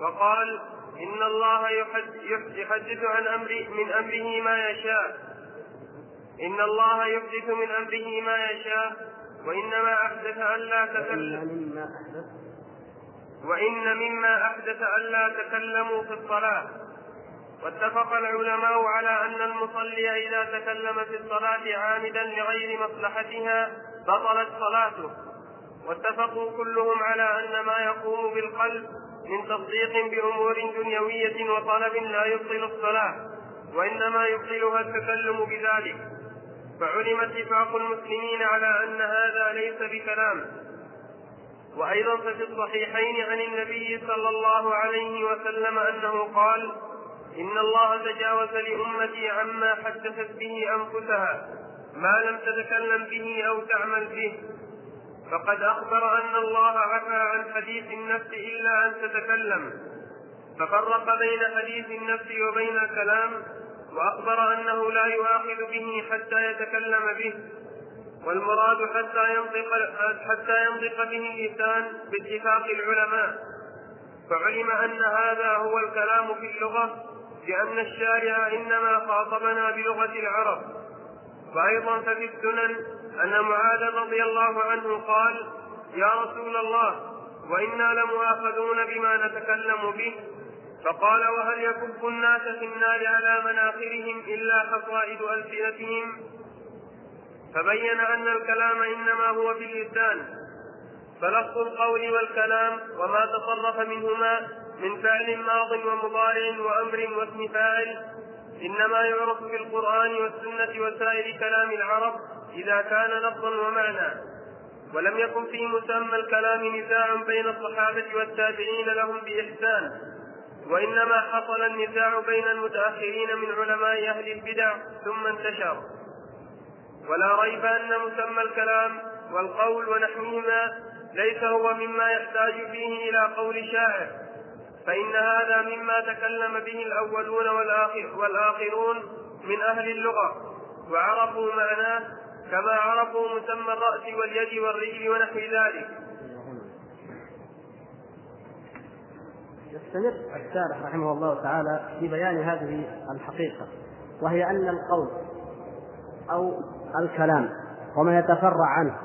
وقال إن الله يحدث عن أمر من أمره ما يشاء. إن الله يحدث من أمره ما يشاء. وإنما أحدث ألا تكلم وإن مما أحدث. ألا تكلموا في الصلاة. واتفق العلماء على أن المصلي إذا تكلم في الصلاة عامدا لغير مصلحتها بطلت صلاته. واتفقوا كلهم على أن ما يقوم بالقلب من تصديق بأمور دنيوية وطلب لا يبطل الصلاة وإنما يبطلها التكلم بذلك. فعلم اتفاق المسلمين على أن هذا ليس بكلام. وأيضا ففي الصحيحين عن النبي صلى الله عليه وسلم أنه قال إن الله تجاوز لأمتي عما حدثت به أنفسها ما لم تتكلم به أو تعمل به. فقد أخبر أن الله عفى عن حديث النفس إلا أن تتكلم. ففرق بين حديث النفس وبين الكلام وأخبر أنه لا يؤاخذ به حتى يتكلم به. والمراد حتى ينطق حتى ينطق به اللسان باتفاق العلماء. فعلم أن هذا هو الكلام في اللغة لأن الشارع إنما خاطبنا بلغة العرب. وأيضا ففي السنن أن معاذ رضي الله عنه قال يا رسول الله وإنا لمؤاخذون بما نتكلم به. فقال وهل يكب الناس في النار على مناخرهم إلا حصائد ألسنتهم؟ فبين أن الكلام إنما هو باللسان. فلفظ القول والكلام وما تصرف منهما من فعل ماض ومضارع وأمر واسم فاعل إنما يعرف في القرآن والسنة وسائر كلام العرب إذا كان لفظا ومعنى. ولم يكن في مسمى الكلام نزاع بين الصحابة والتابعين لهم بإحسان. وإنما حصل النزاع بين المتأخرين من علماء أهل البدع ثم انتشر. ولا ريب أن مسمى الكلام والقول ونحوهما ليس هو مما يحتاج فيه إلى قول شاعر. فإن هذا مما تكلم به الأولون والآخر والآخرون من أهل اللغة. وعرفوا معناه كما عرفوا مسمى الرأس واليد والرجل ونحو ذلك. يستمر الشارح رحمه الله تعالى في بيان هذه الحقيقة وهي أن القول أو الكلام وما يتفرع عنه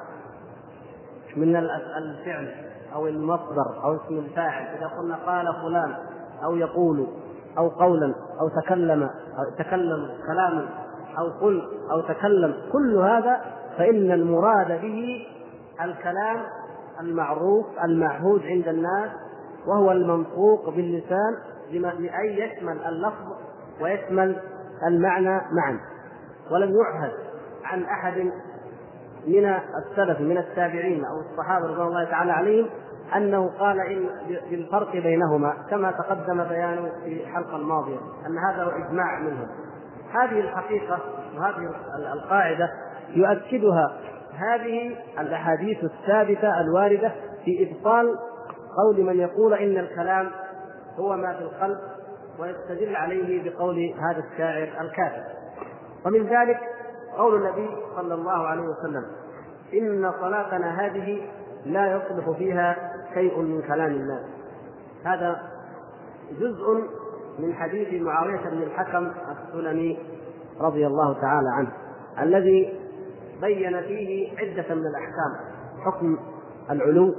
من الفعل أو المصدر أو اسم الفاعل إذا قلنا قال فلان أو يقول أو قولا أو تكلم أو تكلم كلاما أو قل أو تكلم كل هذا فإن المراد به الكلام المعروف المعهود عند الناس وهو المنطوق باللسان لأن يشمل اللفظ ويشمل المعنى معا. ولم يعهد عن أحد من السلف من التابعين أو الصحابة رضوان الله تعالى عليهم أنه قال إن بالفرق بينهما كما تقدم بيانه في الحلقة الماضية أن هذا هو إجماع منهم. هذه الحقيقة وهذه القاعدة يؤكدها هذه الأحاديث الثابتة الواردة في إبطال قول من يقول إن الكلام هو ما في القلب ويستدل عليه بقول هذا الشاعر الكافر. ومن ذلك قول النبي صلى الله عليه وسلم إن صلاتنا هذه لا يصلح فيها شيء من كلام الناس. هذا جزء من حديث معاوية بن الحكم السلمي رضي الله تعالى عنه الذي بين فيه عدة من الأحكام حكم العلو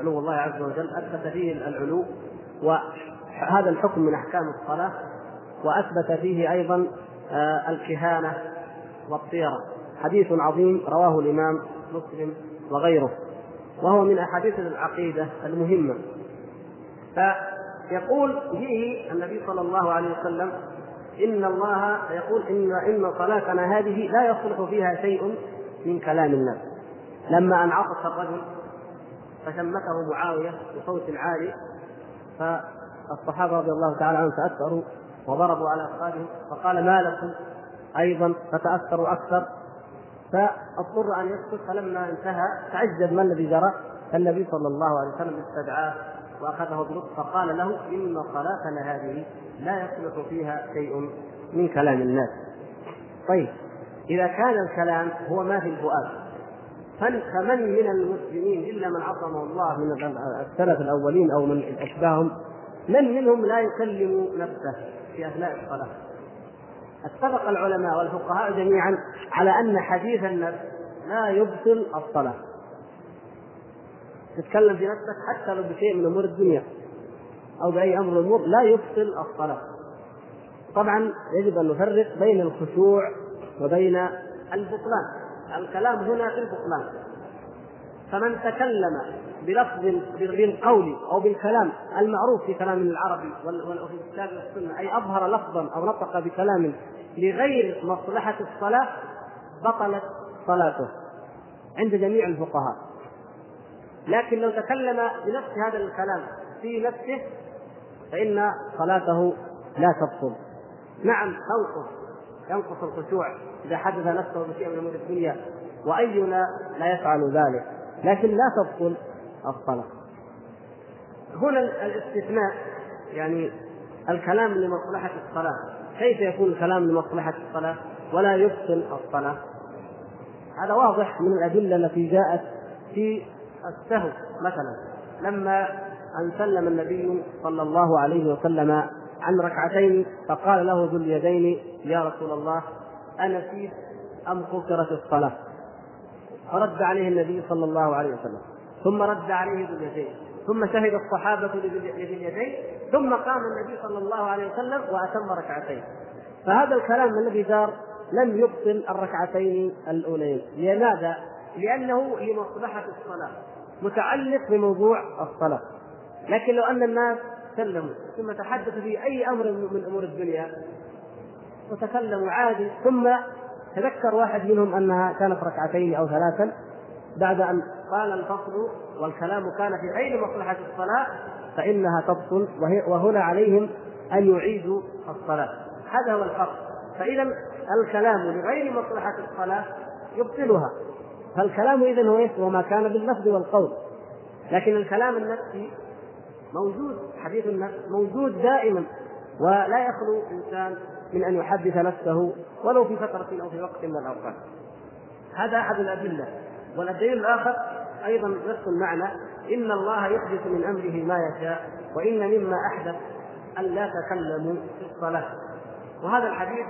علو الله عز وجل أثبت فيه العلو وهذا الحكم من أحكام الصلاة وأثبت فيه أيضا آه، الكهانة والطيرة. حديث عظيم رواه الإمام مسلم وغيره وهو من أحاديث العقيدة المهمة. فيقول فيه النبي صلى الله عليه وسلم إن الله يقول إن إن صلاتنا هذه لا يصلح فيها شيء من كلام الناس. لما أن عطس الرجل فشمته معاوية بصوت عالي فالصحابة رضي الله تعالى عنهم تأثروا وضربوا على أفخاذهم فقال ما لكم أيضا فتأثروا أكثر؟ فاضطر أن يسكت فلما انتهى تعجب ما الذي جرى النبي صلى الله عليه وسلم استدعاه وأخذه بلطف فقال له إن صلاتنا هذه لا يصلح فيها شيء من كلام الناس. طيب إذا كان الكلام هو ما في الفؤاد فمن من المسلمين إلا من عصمه الله من السلف الأولين أو من أشباههم من منهم لا يكلم نفسه في أثناء الصلاة اتفق العلماء والفقهاء جميعا على أن حديث النفس لا يبطل الصلاة تتكلم في نفسك حتى لو بشيء من أمور الدنيا أو بأي أمر من الأمور لا يبطل الصلاة. طبعا يجب أن نفرق بين الخشوع وبين البطلان. الكلام هنا في البطلان. فمن تكلم بلفظ بالقول أو بالكلام المعروف في كلام العربي وفي الكتاب والسنة أي أظهر لفظا أو نطق بكلام لغير مصلحة الصلاة بطلت صلاته عند جميع الفقهاء. لكن لو تكلم بنفس هذا الكلام في نفسه فإن صلاته لا تبطل. نعم تنقص ينقص الخشوع إذا حدث نفسه بشيء من أمور الدنيا وأينا لا يفعل ذلك. لكن لا تبطل الصلاة. هنا الاستثناء يعني الكلام لمصلحة الصلاة. كيف يكون الكلام لمصلحة الصلاة ولا يبطل الصلاة؟ هذا واضح من الأدلة التي جاءت في السهو مثلا. لما أن سلم النبي صلى الله عليه وسلم عن ركعتين فقال له ذو اليدين يا رسول الله أنسيت أم قصرت الصلاة؟ فرد عليه النبي صلى الله عليه وسلم. ثم رد عليه ذو اليدين. ثم شهد الصحابة لذي اليدين. ثم قام النبي صلى الله عليه وسلم وأتم ركعتين. فهذا الكلام الذي دار لم يبطل الركعتين الأولين. لماذا؟ لأنه لمصلحة الصلاة. متعلق بموضوع الصلاة. لكن لو أن الناس تكلموا ثم تحدثوا في أي أمر من أمور الدنيا وتكلموا عادي ثم تذكر واحد منهم أنها كانت ركعتين أو ثلاثا بعد أن قال الفصل والكلام كان في غير مصلحة الصلاة فإنها تبطل وهنا عليهم أن يعيدوا الصلاة. هذا هو الفرق. فإذا الكلام لغير مصلحة الصلاة يبطلها. فالكلام إذا هو هو ما كان باللفظ والقول. لكن الكلام النفسي موجود حديث النفس موجود دائما. ولا يخلو انسان من أن يحدث نفسه ولو في فترة أو في وقت من الأوقات. هذا أحد الأدلة. والدليل الآخر أيضا نفس المعنى. إن الله يحدث من أمره ما يشاء وإن مما أحدث أن لا تكلموا في الصلاة. وهذا الحديث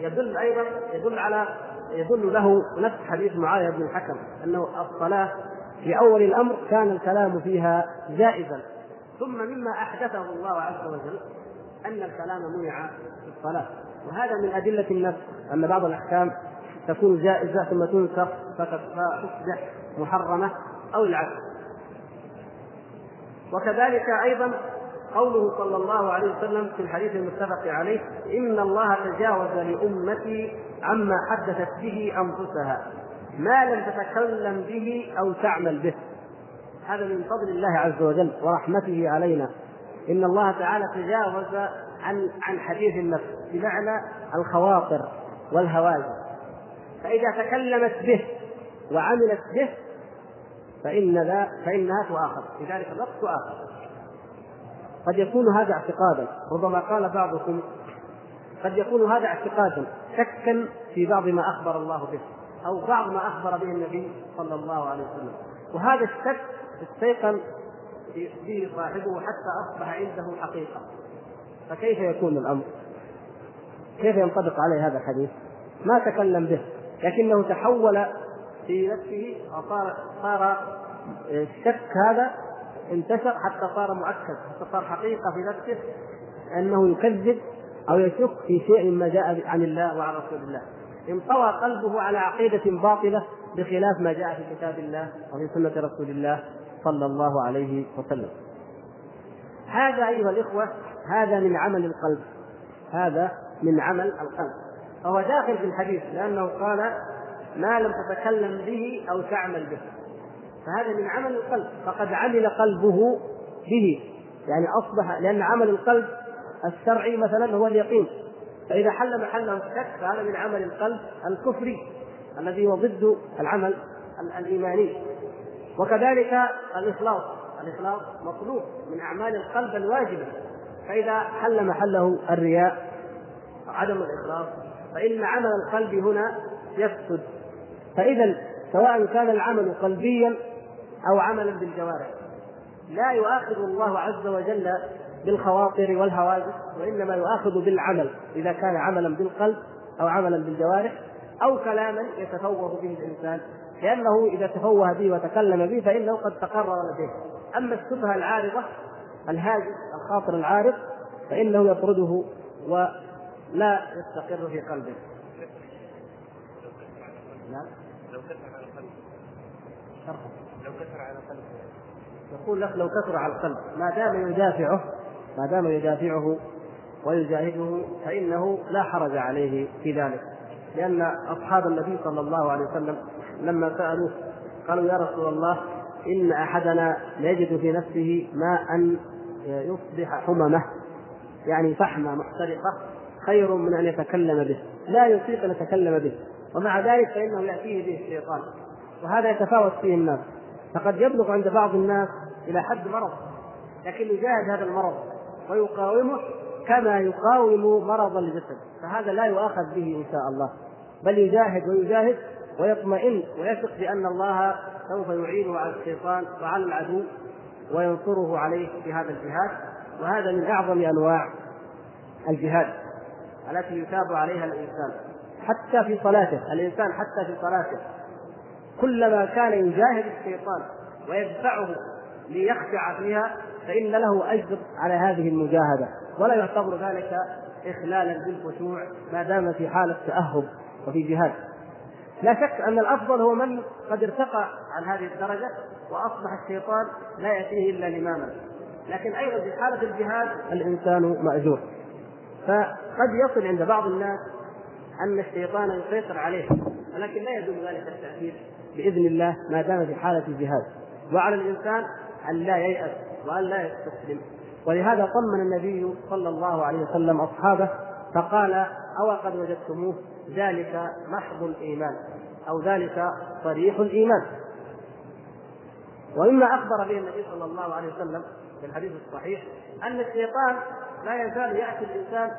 يدل أيضا يدل على يدل له نفس حديث معاوية بن الحكم أنه الصلاة في أول الأمر كان الكلام فيها جائزا. ثم مما أحدثه الله عز وجل أن الكلام منع في الصلاة. وهذا من أدلة النفس أن بعض الأحكام تكون جائزة ثم تنسخ فتصبح محرمة أو العكس. وكذلك أيضا قوله صلى الله عليه وسلم في الحديث المتفق عليه إن الله تجاوز لأمتي عما حدثت به أنفسها ما لم تتكلم به أو تعمل به. هذا من فضل الله عز وجل ورحمته علينا. إن الله تعالى تجاوز عن عن حديث النفس بمعنى الخواطر والهواجس فإذا تكلمت به وعملت به فإن ذا فإنها تؤاخذ. في ذلك الوقت تؤاخذ. قد يكون هذا اعتقادا. ربما قال بعضكم قد يكون هذا اعتقادا. شكا في بعض ما أخبر الله به أو بعض ما أخبر به النبي صلى الله عليه وسلم وهذا الشك استيقن به صاحبه حتى أصبح عنده حقيقة فكيف يكون الأمر؟ كيف ينطبق عليه هذا الحديث؟ ما تكلم به لكنه تحول في نفسه وصار صار الشك هذا انتشر حتى صار مؤكد حتى صار حقيقة في نفسه أنه يكذب أو يشك في شيء مما جاء عن الله وعن رسول الله. انطوى قلبه على عقيدة باطلة بخلاف ما جاء في كتاب الله وفي سنة رسول الله صلى الله عليه وسلم. هذا أيها الإخوة هذا من عمل القلب. هذا من عمل القلب. فهو داخل في الحديث لأنه قال ما لم تتكلم به أو تعمل به. فهذا من عمل القلب. فقد عمل قلبه به. يعني أصبح لأن عمل القلب الشرعي مثلا هو اليقين. فإذا حل محله الشك فهذا من عمل القلب الكفري الذي هو ضد العمل الإيماني. وكذلك الإخلاص. الإخلاص مطلوب من أعمال القلب الواجبة. فإذا حل محله الرياء عدم الإخلاص فإن عمل القلب هنا يفسد. فإذا سواء كان العمل قلبيا أو عملا بالجوارح لا يؤاخذ الله عز وجل بالخواطر والهواجس وإنما يؤاخذ بالعمل إذا كان عملا بالقلب أو عملا بالجوارح أو كلاما يتفوه به الإنسان. لأنه إذا تفوه به وتكلم به فإنه قد تقرر لديه أما الشبهة العارضة الهاجس الخاطر العارض فإنه يطرده ولا يستقر في قلبه. نعم. لو كثر على قلبه. لو كثر على قلبه. يقول لك لو كثر على القلب ما دام يدافعه ما دام يدافعه ويجاهده فإنه لا حرج عليه في ذلك. لأن أصحاب النبي صلى الله عليه وسلم لما سألوه قالوا يا رسول الله إن أحدنا ليجد في نفسه ماء يصبح حممة يعني فحمة محترقة خير من أن يتكلم به. لا يطيق أن يتكلم به ومع ذلك فإنه يأتيه به الشيطان. وهذا يتفاوت فيه الناس. فقد يبلغ عند بعض الناس إلى حد مرض لكن يجاهد هذا المرض. ويقاومه كما يقاوم مرض الجسد فهذا لا يؤاخذ به إن شاء الله. بل يجاهد ويجاهد ويطمئن ويثق بأن الله سوف يعينه على الشيطان وعلى العدو وينصره عليه في هذا الجهاد. وهذا من أعظم أنواع الجهاد التي يثاب عليها الإنسان. حتى في صلاته الإنسان حتى في صلاته. كلما كان يجاهد الشيطان ويدفعه ليخشع فيها فإن له أجر على هذه المجاهدة. ولا يعتبر ذلك إخلالا بالخشوع ما دام في حالة تأهب وفي جهاد. لا شك أن الأفضل هو من قد ارتقى عن هذه الدرجة وأصبح الشيطان لا يأتيه إلا لماما. لكن أيضا في حالة الجهاد الإنسان مأجور. فقد يصل عند بعض الناس أن الشيطان يسيطر عليه ولكن لا يدوم ذلك التأثير بإذن الله ما دام في حالة الجهاد. وعلى الإنسان أن لا ييأس وأن لا يستسلم. ولهذا طمن النبي صلى الله عليه وسلم أصحابه فقال أو قد وجدتموه ذلك محض الإيمان أو ذلك صريح الإيمان. ومما أخبر به النبي صلى الله عليه وسلم في الحديث الصحيح أن الشيطان لا يزال يأتي الإنسان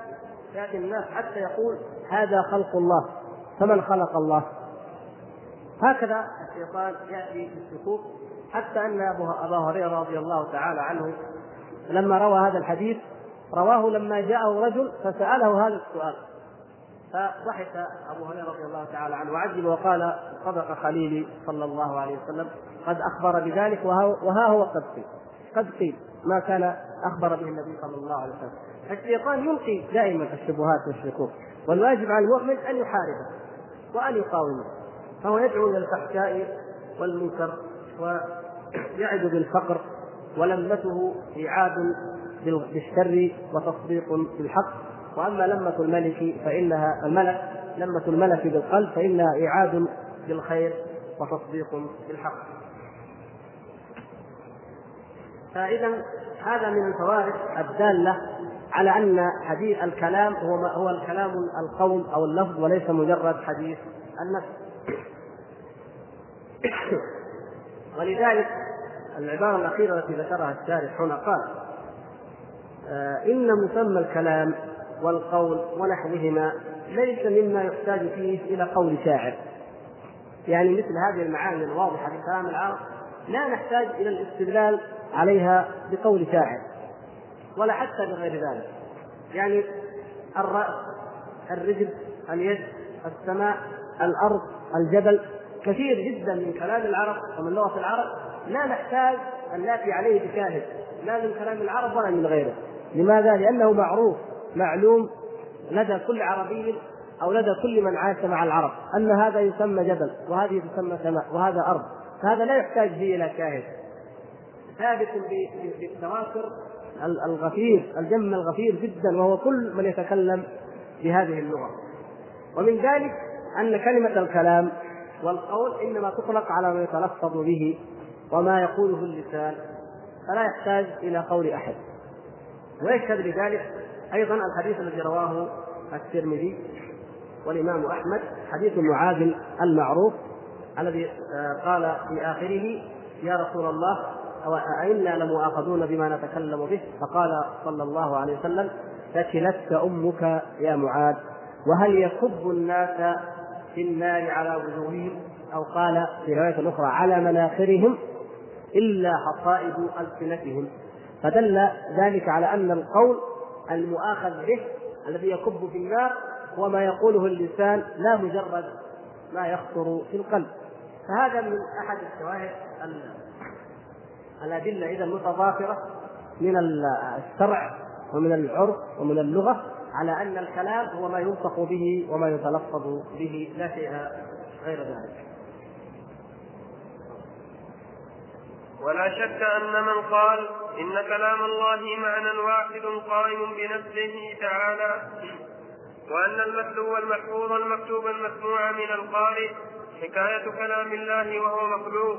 يأتي الناس حتى يقول هذا خلق الله فمن خلق الله؟ هكذا الشيطان يأتي في السكوت حتى أن أبا هريرة رضي الله تعالى عنه لما روى هذا الحديث رواه لما جاءه رجل فسأله هذا السؤال. فضحك أبو هريرة رضي الله تعالى عنه وعجب وقال صدق خليلي صلى الله عليه وسلم قد أخبر بذلك وها هو قد قيل. قد قيل ما كان أخبر به النبي صلى الله عليه وسلم. الشيطان يلقي دائما الشبهات والشكوك والواجب على المؤمن أن يحاربه وأن يقاومه فهو يدعو إلى الفحشاء والمنكر ويعد بالفقر ولمته إيعاد بالشر وتصديق بالحق. وأما لمة الملك فإنها الملك لمة الملك بالقلب فإنها إيعاد بالخير وتصديق بالحق. فإذا هذا من الفوائد الدالة على أن حديث الكلام هو هو الكلام القول أو اللفظ وليس مجرد حديث النفس. ولذلك العبارة الأخيرة التي ذكرها الشارح هنا قال آه إن مسمى الكلام والقول ونحوهما ليس مما يحتاج فيه إلى قول شاعر. يعني مثل هذه المعاني الواضحة في كلام العرب لا نحتاج إلى الاستدلال عليها بقول شاعر ولا حتى بغير ذلك. يعني الرأس الرجل اليد السماء الأرض الجبل كثير جدا من كلام العرب ومن لغة العرب. لا نحتاج أن نأتي عليه بشاهد لا من كلام العرب ولا من غيره. لماذا؟ لأنه معروف معلوم لدى كل عربي أو لدى كل من عاش مع العرب أن هذا يسمى جبل وهذه تسمى سماء وهذا أرض. فهذا لا يحتاج فيه إلى شاهد. ثابت بالتواتر الغفير الجم الغفير جدا وهو كل من يتكلم بهذه اللغة. ومن ذلك أن كلمة الكلام والقول إنما تطلق على ما يتلفظ به وما يقوله اللسان فلا يحتاج إلى قول أحد. ويشهد لذلك أيضا الحديث الذي رواه الترمذي والإمام أحمد حديث معاذ المعروف الذي آه، قال في آخره يا رسول الله أئنا لمؤاخذون بما نتكلم به؟ فقال صلى الله عليه وسلم ثكلتك أمك يا معاذ وهل يكب الناس في النار على وجوههم أو قال في رواية أخرى على مناخرهم إلا حصائد ألسنتهم. فدل ذلك على أن القول المؤاخذ به الذي يكب في النار هو ما يقوله اللسان لا مجرد ما يخطر في القلب. فهذا من أحد الشواهد الأدلة إذا متضافرة من الشرع ومن العرف ومن اللغة. على أن الكلام هو ما ينطق به وما يتلفظ به لا شيء غير ذلك. ولا شك أن من قال إن كلام الله معنى واحد قائم بنفسه تعالى وأن المتلو المحفوظ المكتوب المسموع من القارئ حكاية كلام الله وهو مخلوق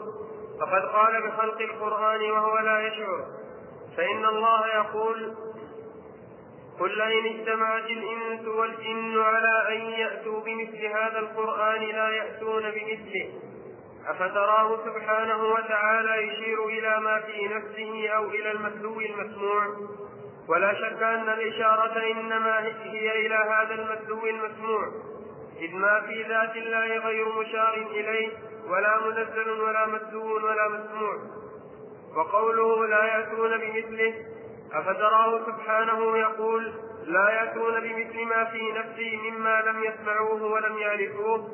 فقد قال بخلق القرآن وهو لا يشعر. فإن الله يقول قل إن اجتمعت الإنس والجن على أن يأتوا بمثل هذا القرآن لا يأتون بمثله أفتراه سبحانه وتعالى يشير إلى ما في نفسه أو إلى المتلو المسموع؟ ولا شك أن الإشارة إنما هي إلى هذا المتلو المسموع إذ ما في ذات الله غير مشار إليه ولا منزل ولا متلو ولا مسموع وقوله لا يأتون بمثله أفتراه سبحانه يقول لا يأتون بمثل ما في نفسي مما لم يسمعوه ولم يعرفوه.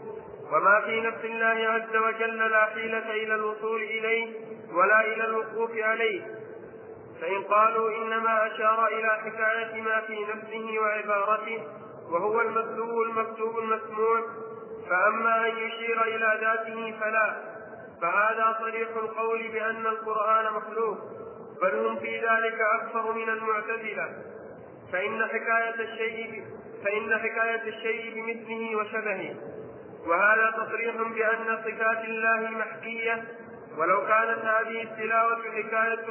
وما في نفس الله عز وجل لا حيلة إلى الوصول إليه ولا إلى الوقوف عليه. فإن قالوا إنما أشار إلى حكاية ما في نفسه وعبارته وهو المتلو المكتوب المسموع فأما أن يشير إلى ذاته فلا. فهذا صريح القول بأن القرآن مخلوق. بل هم في ذلك أكثر من المعتزلة فإن حكاية الشيء فإن حكاية الشيء بمثله وشبهه. وهذا تصريح بأن صفات الله محكية. ولو كانت هذه التلاوة حكاية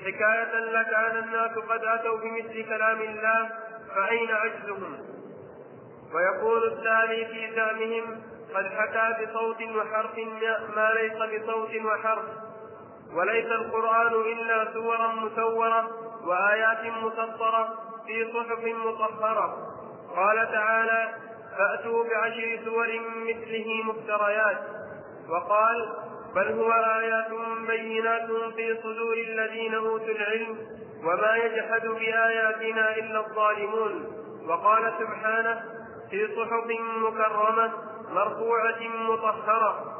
حكاية لكان الناس قد أتوا بمثل كلام الله فأين عجزهم ويقول الثاني في زعمهم قد حكى بصوت وحرف ما ليس بصوت وحرف. وليس القرآن إلا سورا مسورة وآيات مسطرة في صحف مطهرة. قال تعالى فأتوا بعشر سور مثله مفتريات. وقال بل هو آيات بينات في صدور الذين أوتوا العلم وما يجحد بآياتنا إلا الظالمون. وقال سبحانه في صحف مكرمة مرفوعة مطهرة.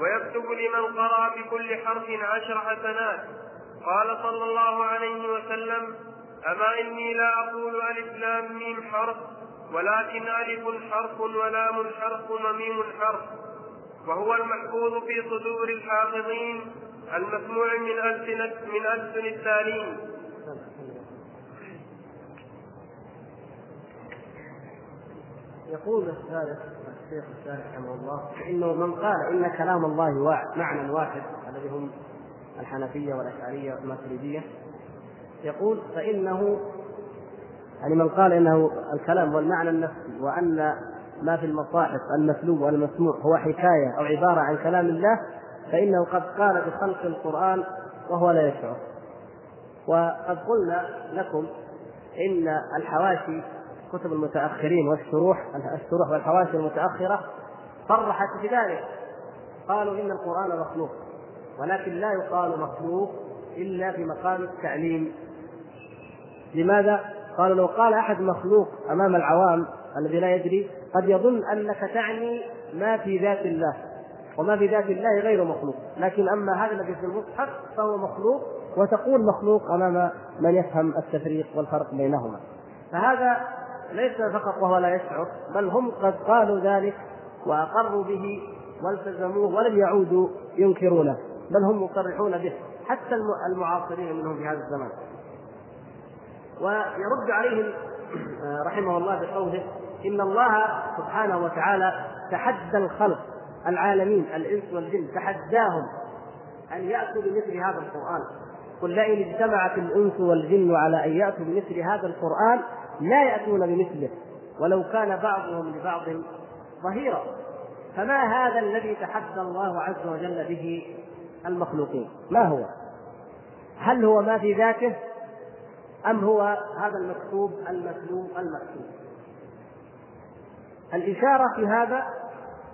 ويكتب لمن قرأ بكل حرف عشر حسنات. قال صلى الله عليه وسلم أما إني لا أقول ألف لام ميم حرف ولكن ألف حرف ولام حرف وميم حرف. وهو المحفوظ في صدور الحافظين المسموع من ألسنة من ألسن التالين. يقول الثالث الشيخ الثالث رحمه الله انه من قال إن كلام الله معنى واحد الذي هم الحنفية والأشعرية والماتريديه يقول فإنه يعني من قال إنه الكلام هو المعنى النفسي وأن ما في المصاحف المتلو والمسموع هو حكاية أو عبارة عن كلام الله فإنه قد قال بخلق القرآن وهو لا يشعر. وقد قلنا لكم إن الحواشي كتب المتأخرين والشروح الشروح والحواشي المتأخرة صرحت بذلك. قالوا إن القرآن مخلوق ولكن لا يقال مخلوق إلا في مقام التعليم. لماذا؟ قالوا لو قال أحد مخلوق أمام العوام الذي لا يدري قد يظن أنك تعني ما في ذات الله وما في ذات الله غير مخلوق. لكن أما هذا الذي في المصحف فهو مخلوق وتقول مخلوق أمام من يفهم التفريق والفرق بينهما. فهذا ليس فقط وهو لا يشعر بل هم قد قالوا ذلك وأقروا به والتزموه ولم يعودوا ينكرونه بل هم مصرحون به حتى المعاصرين منهم في هذا الزمان. ويرد عليهم آه، رحمه الله بقوله إن الله سبحانه وتعالى تحدى الخلق العالمين الإنس والجن تحداهم أن يأتوا بمثل هذا القرآن. قل لئن اجتمعت الإنس والجن على أن يأتوا بمثل هذا القرآن لا يأتون بمثله ولو كان بعضهم لبعض ظهيرا. فما هذا الذي تحدى الله عز وجل به المخلوقين؟ ما هو؟ هل هو ما في ذاته أم هو هذا المكتوب المتلو المكتوب؟ الإشارة في هذا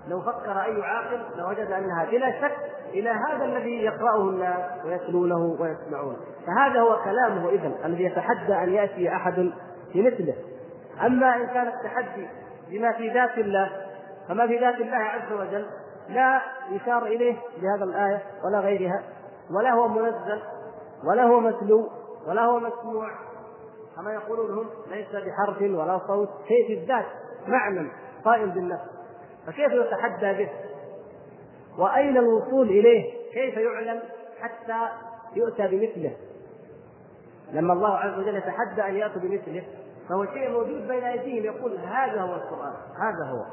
لو فكر أي عاقل لوجد أنها بلا شك إلى هذا الذي يقرأه الناس ويتلونه ويسمعونه. فهذا هو كلامه إذا الذي يتحدى أن يأتي أحد بمثله أما إن كان التحدي بما في ذات الله فما في ذات الله عز وجل لا يشار إليه بهذا الآية ولا غيرها ولا هو منزل ولا هو متلو ولا هو مسموع كما يقولون هم ليس بحرف ولا صوت شيء في الذات معنى قائم بالنفس فكيف يتحدى به؟ وأين الوصول إليه؟ كيف يعلم حتى يؤتى بمثله؟ لما الله عز وجل يتحدى أن يأتوا بمثله فهو شيء موجود بين أيديهم يقول هذا هو القرآن هذا هو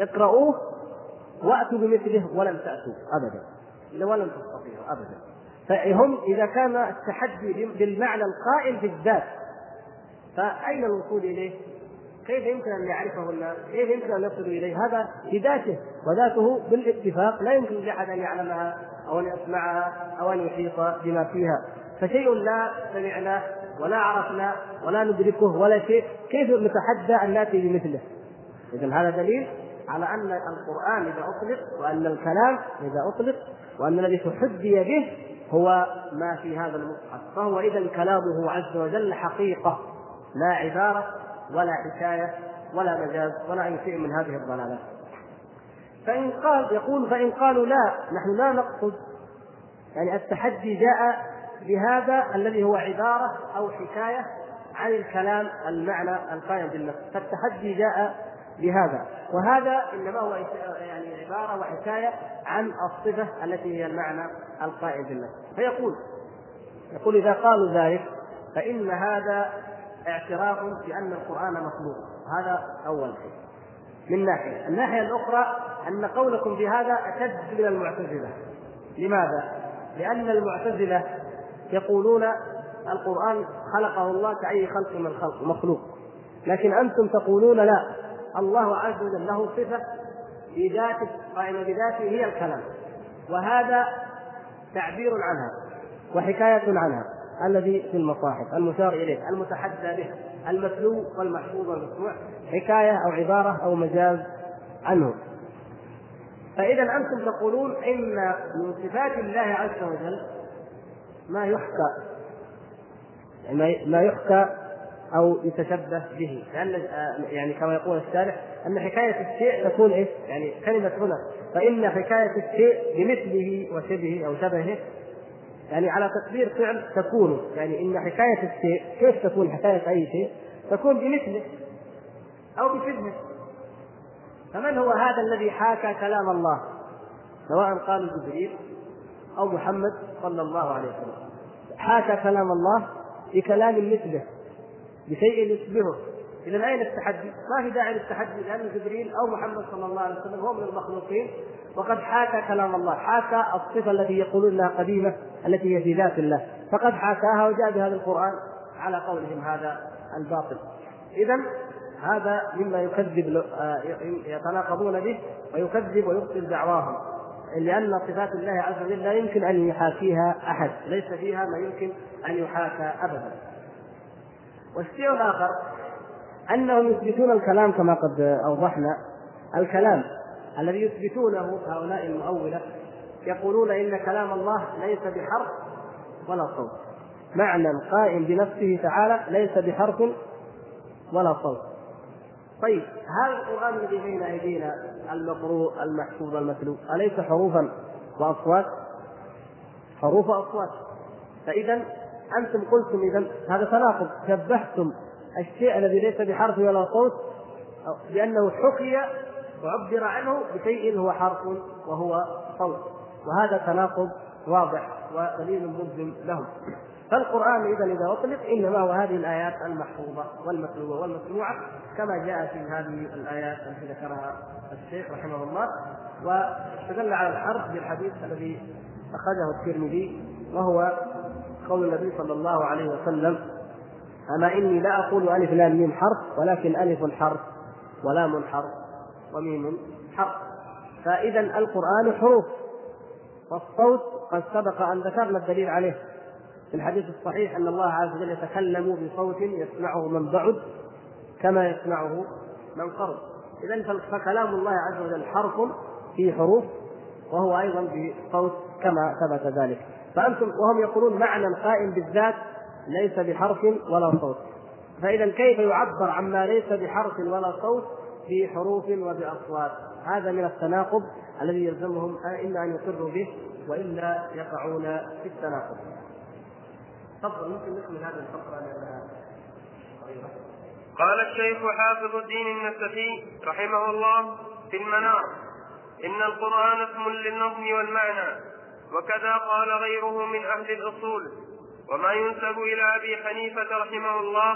اقرأوه وأتوا بمثله ولم تأتوا أبدا ولم تستطيعوا أبدا فهم إذا كان التحدي بالمعنى القائم في الذات فأين الوصول إليه؟ كيف يمكن أن يعرفه الناس؟ كيف يمكن أن يصلوا إليه؟ هذا بذاته وذاته بالاتفاق لا يمكن لأحد أن يعلمها أو أن يسمعها أو أن يحيط بما فيها فشيء لا سمعناه ولا عرفنا ولا ندركه ولا شيء كيف نتحدى أن نأتي بمثله؟ إذا هذا دليل على أن القرآن إذا أطلق وأن الكلام إذا أطلق وأن الذي تحدي به هو ما في هذا المصحف. فهو إذا كلامه عز وجل حقيقة لا عبارة ولا حكاية ولا مجاز ولا أي شيء من هذه الضلالات. فإن قال يقول فإن قالوا لا نحن لا نقصد. يعني التحدي جاء بهذا الذي هو عبارة أو حكاية عن الكلام المعنى القائم بالنفس. فالتحدي جاء بهذا. وهذا إنما هو يعني عبارة وحكاية عن الصفة التي هي المعنى القائم بالنفس. فيقول يقول إذا قالوا ذلك فإن هذا اعتراف بأن القرآن مخلوق. هذا أول شيء. من ناحية. الناحية الأخرى أن قولكم بهذا أشد من المعتزلة. لماذا؟ لأن المعتزلة يقولون القرآن خلقه الله كأي خلق من الخلق مخلوق. لكن أنتم تقولون لا الله عز وجل له صفة بذاته قائمة بذاته هي الكلام. وهذا تعبير عنها وحكاية عنها الذي في المصاحف المشار إليه المتحدى به المتلو والمحفوظ والمسموع حكاية أو عبارة أو مجاز عنه. فإذا أنتم تقولون إن من صفات الله عز وجل ما يحكى ما يحكى أو يتشبه به. لأن يعني كما يقول الشارح أن حكاية الشيء تكون إيش؟ يعني كلمة هنا. فإن حكاية الشيء بمثله وشبهه أو شبهه يعني على تقدير فعل تكون. يعني إن حكاية الشيء كيف تكون حكاية أي شيء؟ تكون بمثله أو بشبهه. فمن هو هذا الذي حاكى كلام الله؟ سواء قال جبريل أو محمد صلى الله عليه وسلم حاكى كلام الله بكلام مثله بشيء يشبهه اذا اين التحدي؟ ما في داعي للتحدي لأن جبريل أو محمد صلى الله عليه وسلم هو من المخلوقين وقد حاكى كلام الله، حاكى الصفة التي يقولون إنها قديمة التي هي في ذات الله، فقد حاكاها وجاء بهذا القرآن على قولهم هذا الباطل. اذا هذا مما يكذب آه، يتناقضون به ويكذب ويبطل دعواهم لأن صفات الله عز وجل لا يمكن أن يحاكيها أحد ليس فيها ما يمكن أن يحاكى أبدا. والشيء الآخر أنهم يثبتون الكلام كما قد أوضحنا. الكلام الذي يثبتونه هؤلاء المؤولة يقولون إن كلام الله ليس بحرف ولا صوت. معنى قائم بنفسه تعالى ليس بحرف ولا صوت. طيب هذا القرآن الذي بين أيدينا المقروء المحفوظ المتلو أليس حروفا وأصوات؟ حروف وأصوات. فإذا أنتم قلتم إذا هذا تناقض. شبهتم الشيء الذي ليس بحرف ولا صوت بأنه حكي وعبر عنه بشيء هو حرف وهو صوت. وهذا تناقض واضح ودليل ملزم لهم. فالقرآن إذا إذا أطلق إنما هو هذه الآيات المحفوظة والمتلوة والمسموعة كما جاء في هذه الآيات التي ذكرها الشيخ رحمه الله. واستدل على الحرف بالحديث الذي أخرجه الترمذي وهو قول النبي صلى الله عليه وسلم أما إني لا أقول ألف لام ميم حرف ولكن ألف حرف ولام حرف وميم حرف. فإذا القرآن حروف والصوت قد سبق أن ذكرنا الدليل عليه. في الحديث الصحيح أن الله عز وجل يتكلم بصوت يسمعه من بعد كما يسمعه من قرب. إذا فكلام الله عز وجل حرف في حروف وهو أيضا بصوت كما ثبت ذلك. فأنتم وهم يقولون معنى قائم بالذات ليس بحرف ولا صوت. فإذا كيف يعبر عما ليس بحرف ولا صوت بحروف وبأصوات؟ هذا من التناقض الذي يلزمهم إما أن يقروا به وإلا يقعون في التناقض. تفضل ممكن نكمل هذه الفقرة لأنها قال الشيخ حافظ الدين النسفي رحمه الله في المنار إن القرآن اسم للنظم والمعنى وكذا قال غيره من أهل الأصول وما ينسب إلى أبي حنيفة رحمه الله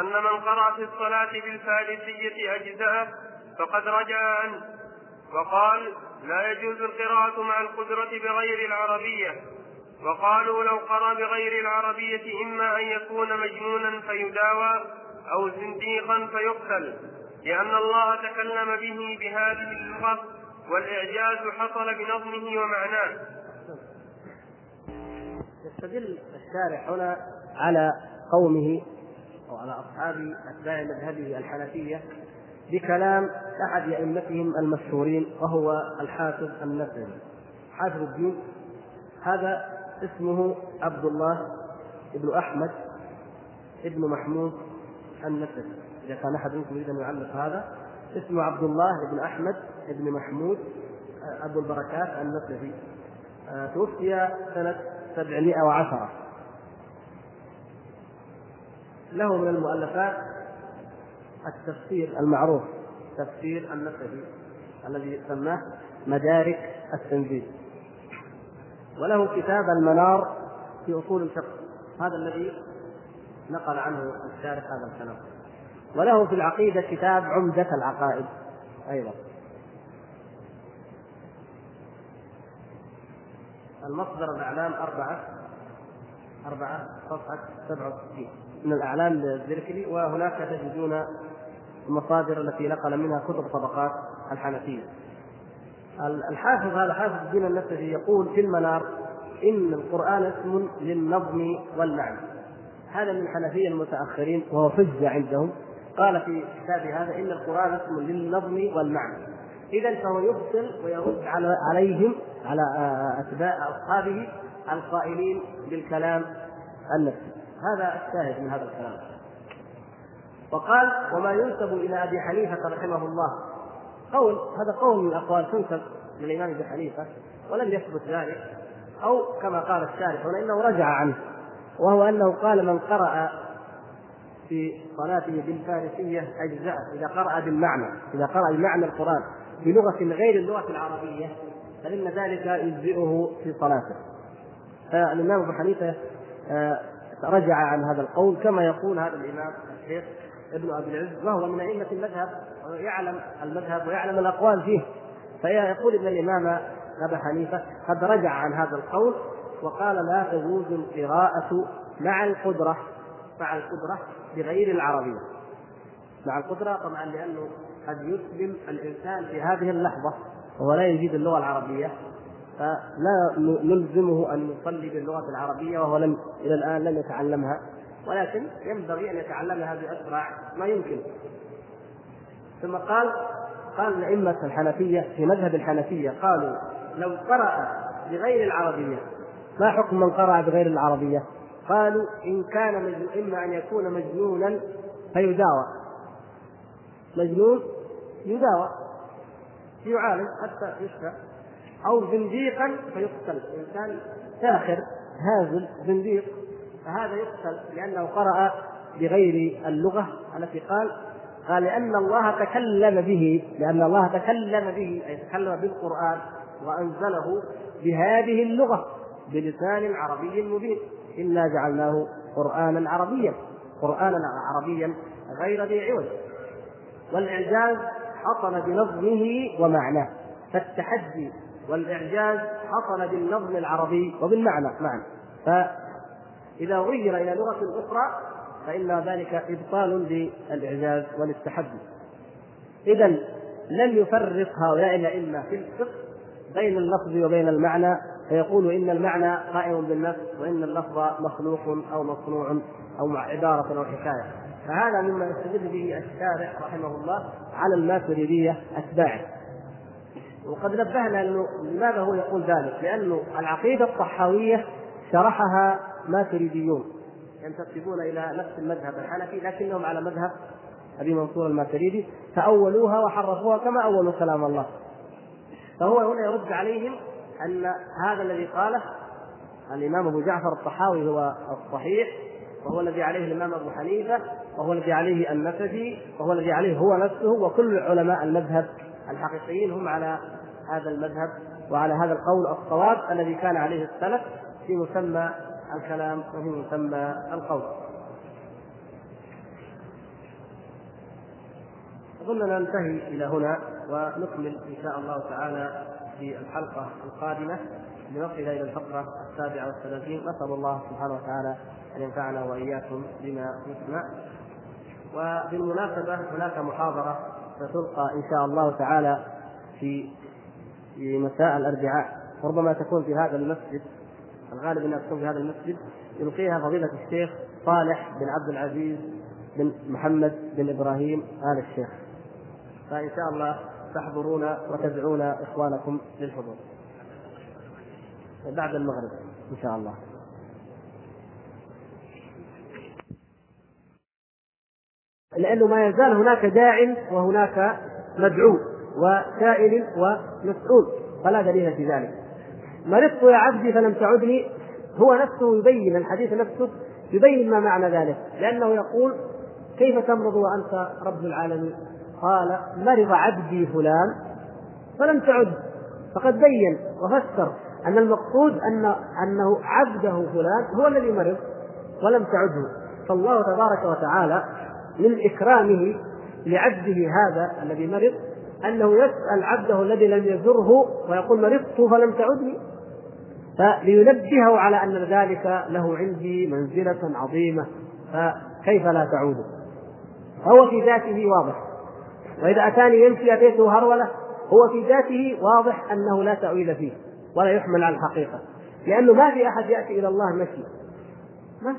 أن من قرأ في الصلاة بالفارسية أجزاء فقد رجع عنه وقال لا يجوز القراءة مع القدرة بغير العربية. وقالوا لو قرأ بغير العربية إما أن يكون مجنونا فيداوى أو زنديقا فيقتل لأن الله تكلم به بهذه اللغة والإعجاز حصل بنظمه ومعناه. يستدل الشارح هنا على قومه أو على أصحاب أتباع مذهبه الحنفية بكلام أحد أئمتهم المشهورين وهو الحافظ النسوي حافظ الدين هذا اسمه عبد الله ابن أحمد ابن محمود النسبي إذا كان أحد منكم يريد أن يعلق هذا اسمه عبد الله بن أحمد بن محمود أبو البركات النسبي توفي سنة 710 له من المؤلفات التفسير المعروف تفسير النسبي الذي سماه مدارك التنزيل. وله كتاب المنار في أصول الفقه. هذا الذي نقل عنه الشارح هذا الكلام. وله في العقيدة كتاب عمدة العقائد. أيضا. المصدر الأعلام أربعة. أربعة صفحة 67 من الأعلام للزركلي وهناك تجدون المصادر التي نقل منها كتب طبقات الحنفية. الحافظ هذا حافظ الدين النسفي يقول في المنار إن القرآن اسم للنظم والمعنى. هذا من الحنفيه المتأخرين وهو حجة عندهم. قال في كتابه هذا إن القرآن اسم للنظم والمعنى. اذا فهو يبطل ويرد على عليهم على أتباع أصحابه القائلين بالكلام النفسي هذا الشاهد من هذا الكلام. وقال وما ينسب إلى أبي حنيفة رحمه الله. قول هذا قول من الأقوال تنسب للامام ابي حنيفة ولم يثبت ذلك أو كما قال الشارح هنا إنه رجع عنه وهو أنه قال من قرأ في صلاته بالفارسية أجزاء إذا قرأ بالمعنى إذا قرأ بمعنى القرآن بلغة غير اللغة العربية فإن ذلك يجزئه في صلاته. فالإمام أبو حنيفة آه، رجع عن هذا القول كما يقول هذا الإمام الشيخ ابن أبي العز وهو من أئمة المذهب ويعلم المذهب ويعلم الأقوال فيه. فيقول ان الإمام ابا حنيفة قد رجع عن هذا القول وقال لا تجوز القراءة مع القدرة مع القدرة بغير العربية. مع القدرة طبعا لأنه قد يسلم الإنسان في هذه اللحظة وهو لا يجيد اللغة العربية. فلا نلزمه أن يصلي باللغة العربية وهو لم إلى الآن لم يتعلمها. ولكن ينبغي أن يتعلمها بأسرع ما يمكن. ثم قال قال الأئمة الحنفية في مذهب الحنفية قالوا لو قرأ بغير العربية ما حكم من قرأ بغير العربية؟ قالوا إن كان مجنون إما أن يكون مجنونا فيداوى مجنون يداوى يعالج حتى يشفى أو زنديقا فيقتل إنسان ساخر هازل زنديق فهذا يقتل لأنه قرأ بغير اللغة التي قال قال لأن الله تكلم به لأن الله تكلم به أي تكلم بالقرآن وأنزله بهذه اللغة بلسان عربي مبين. إنا جعلناه قرآنا عربيا قرآنا عربيا غير ذي عوج. والإعجاز حصل بنظمه ومعناه فالتحدي والإعجاز حصل بالنظم العربي وبالمعنى معا فإذا غير إلى لغة أخرى فإن ذلك إبطال للإعجاز وللتحدي إذا لم يفرق هؤلاء الأئمة في الفقه بين اللفظ وبين المعنى فيقول إن المعنى قائم بالنفس وإن اللفظ مخلوق أو مصنوع أو عبارة أو حكاية. فهذا مما يستدل به الشارع رحمه الله على الماتريدية أتباعه. وقد نبهنا أنه لماذا هو يقول ذلك؟ لأنه العقيدة الطحاوية شرحها ماتريديون. ينتسبون إلى نفس المذهب الحنفي لكنهم على مذهب أبي منصور الماتريدي فأولوها وحرفوها كما أولوا كلام الله. فهو هنا يرد عليهم أن هذا الذي قاله الإمام أبو جعفر الطحاوي هو الصحيح وهو الذي عليه الإمام أبو حنيفة وهو الذي عليه النسفي وهو الذي عليه هو نفسه وكل علماء المذهب الحقيقيين هم على هذا المذهب وعلى هذا القول الصواب الذي كان عليه السلف في مسمى الكلام وفي مسمى القول. أظن ننتهي إلى هنا ونكمل إن شاء الله تعالى في الحلقة القادمة لنصل إلى الفقرة السابعة والثلاثين. نسأل الله سبحانه وتعالى أن ينفعنا وإياكم بما نسمع وبالمناسبة هناك محاضرة ستلقى إن شاء الله تعالى في في مساء الأربعاء. وربما تكون في هذا المسجد الغالب إنها تكون في هذا المسجد يلقيها فضيلة الشيخ صالح بن عبد العزيز بن محمد بن إبراهيم آل الشيخ. فإن شاء الله تحضرون وتدعون إخوانكم للحضور. بعد المغرب إن شاء الله. لأنه ما يزال هناك داع وهناك مدعو وسائل ومسؤول فلا دليل في ذلك. مرضت يا عبدي فلم تعدني. هو نفسه يبين الحديث نفسه يبين ما معنى ذلك. لأنه يقول كيف تمرض وأنت رب العالمين؟ قال مرض عبدي فلان فلم تعد. فقد بين وفسر أن المقصود أن أنه عبده فلان هو الذي مرض ولم تعده. فالله تبارك وتعالى من إكرامه لعبده هذا الذي مرض أنه يسأل عبده الذي لم يزره ويقول مرضت فلم تعدني. فلينبهه على أن ذلك له عندي منزلة عظيمة. فكيف لا تعود؟ فهو في ذاته واضح. وإذا أتاني يمشي أتيته هرولة هو في ذاته واضح أنه لا تأويل فيه ولا يحمل على الحقيقة. لأنه ما في أحد يأتي إلى الله مشي. ما؟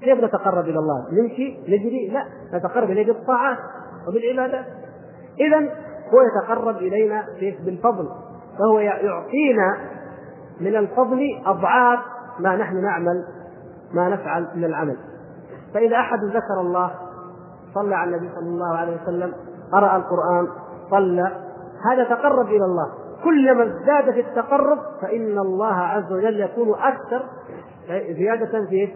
كيف نتقرب إلى الله؟ نمشي نجري؟ لا نتقرب إليه بالطاعات وبالعبادات. إذا هو يتقرب إلينا بالفضل فهو يعطينا من الفضل أضعاف ما نحن نعمل ما نفعل من العمل. فإذا أحد ذكر الله صلى على النبي صلى الله عليه وسلم قرأ القرآن صلى هذا تقرب إلى الله. كلما ازداد في التقرب فإن الله عز وجل يكون أكثر زيادة في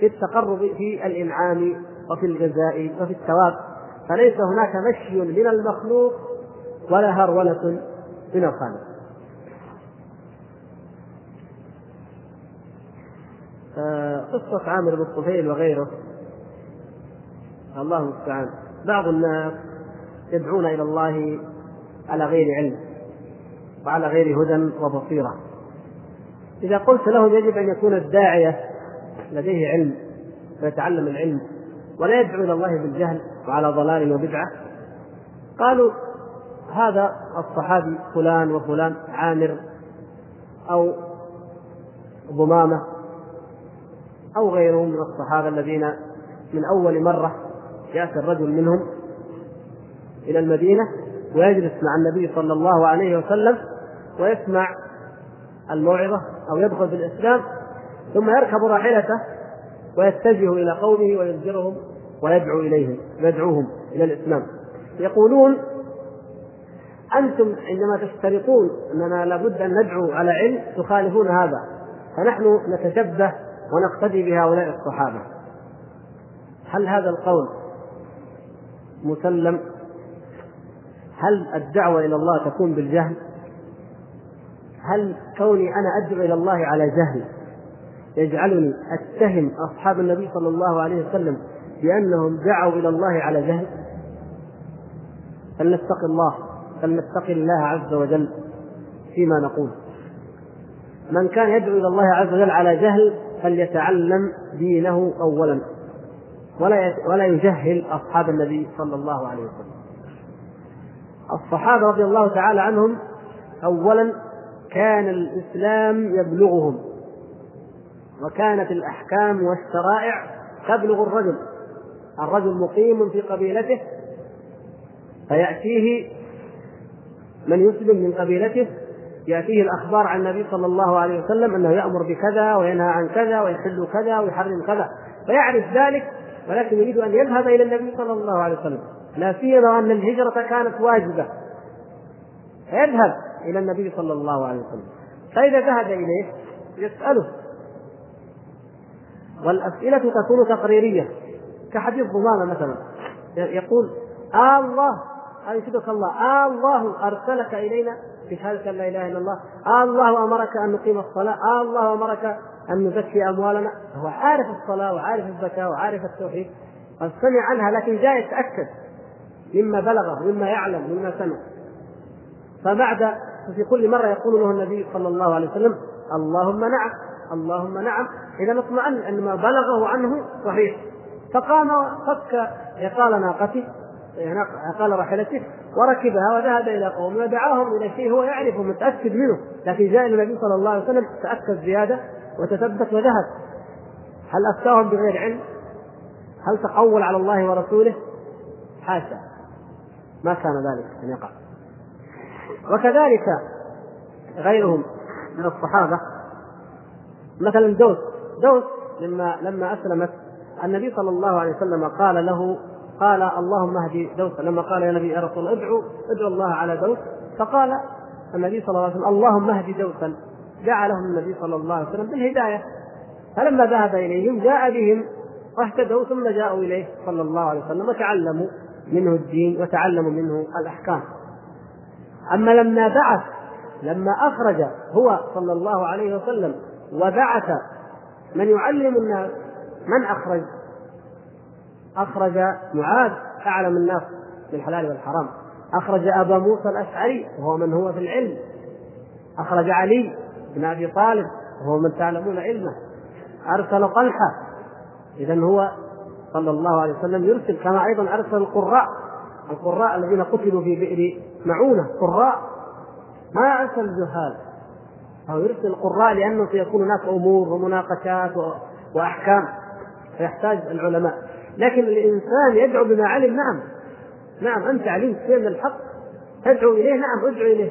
في التقرب في الإنعام وفي الجزاء وفي الثواب. فليس هناك مشي من المخلوق ولا هرولة من الخالق. قصة عامر بن الطفيل وغيره. الله المستعان. بعض الناس يدعون إلى الله على غير علم وعلى غير هدى وبصيرة. إذا قلت لهم يجب أن يكون الداعية لديه علم ويتعلم العلم ولا يدعو إلى الله بالجهل وعلى ضلال وبدعة قالوا هذا الصحابي فلان وفلان عامر أو ضمامة أو غيرهم من الصحابة الذين من أول مرة يأتي الرجل منهم إلى المدينة ويجلس مع النبي صلى الله عليه وسلم ويسمع الموعظة أو يدخل في الإسلام ثم يركب راحلته ويتجه إلى قومه ويزجرهم ويدعو إليهم يدعوهم إلى الإسلام. يقولون أنتم عندما تشترطون أننا لابد أن ندعو على علم تخالفون هذا فنحن نتشبه ونقتدي بهؤلاء الصحابة. هل هذا القول مسلم؟ هل الدعوة إلى الله تكون بالجهل؟ هل كوني أنا أدعو إلى الله على جهل يجعلني أتهم أصحاب النبي صلى الله عليه وسلم بأنهم دعوا إلى الله على جهل؟ فلنتقي الله فلنتقي الله عز وجل فيما نقول. من كان يدعو إلى الله عز وجل على جهل فليتعلم دينه أولا. ولا ولا يجهل أصحاب النبي صلى الله عليه وسلم. الصحابة رضي الله تعالى عنهم أولا كان الإسلام يبلغهم وكانت الأحكام والشرائع تبلغ الرجل. الرجل مقيم في قبيلته فيأتيه من يسلم من قبيلته يأتيه الأخبار عن النبي صلى الله عليه وسلم أنه يأمر بكذا وينهى عن كذا ويحل كذا ويحرم كذا. فيعرف ذلك ولكن يريد أن يذهب إلى النبي صلى الله عليه وسلم. لا سيما أن الهجرة كانت واجبة. فيذهب إلى النبي صلى الله عليه وسلم. فإذا ذهب إليه يسأله. والأسئلة تكون تقريرية. كحديث ضمامة مثلا. يقول آه الله أنشدك الله. آه الله أرسلك إلينا بشهادة أن لا إله إلا الله. آه الله أمرك أن نقيم الصلاة. آه الله أمرك أن نزكي أموالنا. هو عارف الصلاة وعارف الزكاة وعارف التوحيد. قد سمع عنها لكن جاء يتأكد. مما بلغه مما يعلم مما سمع. فبعد في كل مرة يقول له النبي صلى الله عليه وسلم اللهم نعم اللهم نعم. إذا اطمأن أن ما بلغه عنه صحيح. فقام فك عقال ناقته عقال راحلته وركبها وذهب إلى قومه ودعاهم إلى شيء هو يعرفه متاكد منه. لكن جاء النبي صلى الله عليه وسلم تأكد زيادة وتثبت وذهب. هل أفتاهم بغير علم؟ هل تقول على الله ورسوله؟ حاشا. ما كان ذلك أن يقع. وكذلك غيرهم من الصحابة. مثلا دوس. دوس لما لما أسلمت. النبي صلى الله عليه وسلم قال له قال اللهم اهدي دوس. لما قال يا نبي يا رسول الله ادعو ادعو الله على دوس. فقال النبي صلى الله عليه وسلم اللهم اهدي دوسا. دعا لهم النبي صلى الله عليه وسلم بالهداية. فلما ذهب إليهم جاء بهم. واهتدوا ثم جاءوا إليه صلى الله عليه وسلم وتعلموا منه الدين وتعلموا منه الأحكام. أما لما بعث لما أخرج هو صلى الله عليه وسلم وبعث من يعلم الناس من أخرج؟ أخرج معاذ أعلم الناس بالحلال والحرام. أخرج أبا موسى الأشعري وهو من هو في العلم. أخرج علي بن أبي طالب وهو من تعلمون علمه. أرسل طلحة إذا هو صلى الله عليه وسلم يرسل كما أيضا أرسل القراء. القراء الذين قتلوا في بئر معونة قراء. ما أرسل الجهال أو يرسل القراء لأنه سيكون هناك أمور ومناقشات وأحكام. فيحتاج العلماء. لكن الإنسان يدعو بما علم نعم. نعم أنت علمت شيء من الحق تدعو إليه نعم ادعو إليه.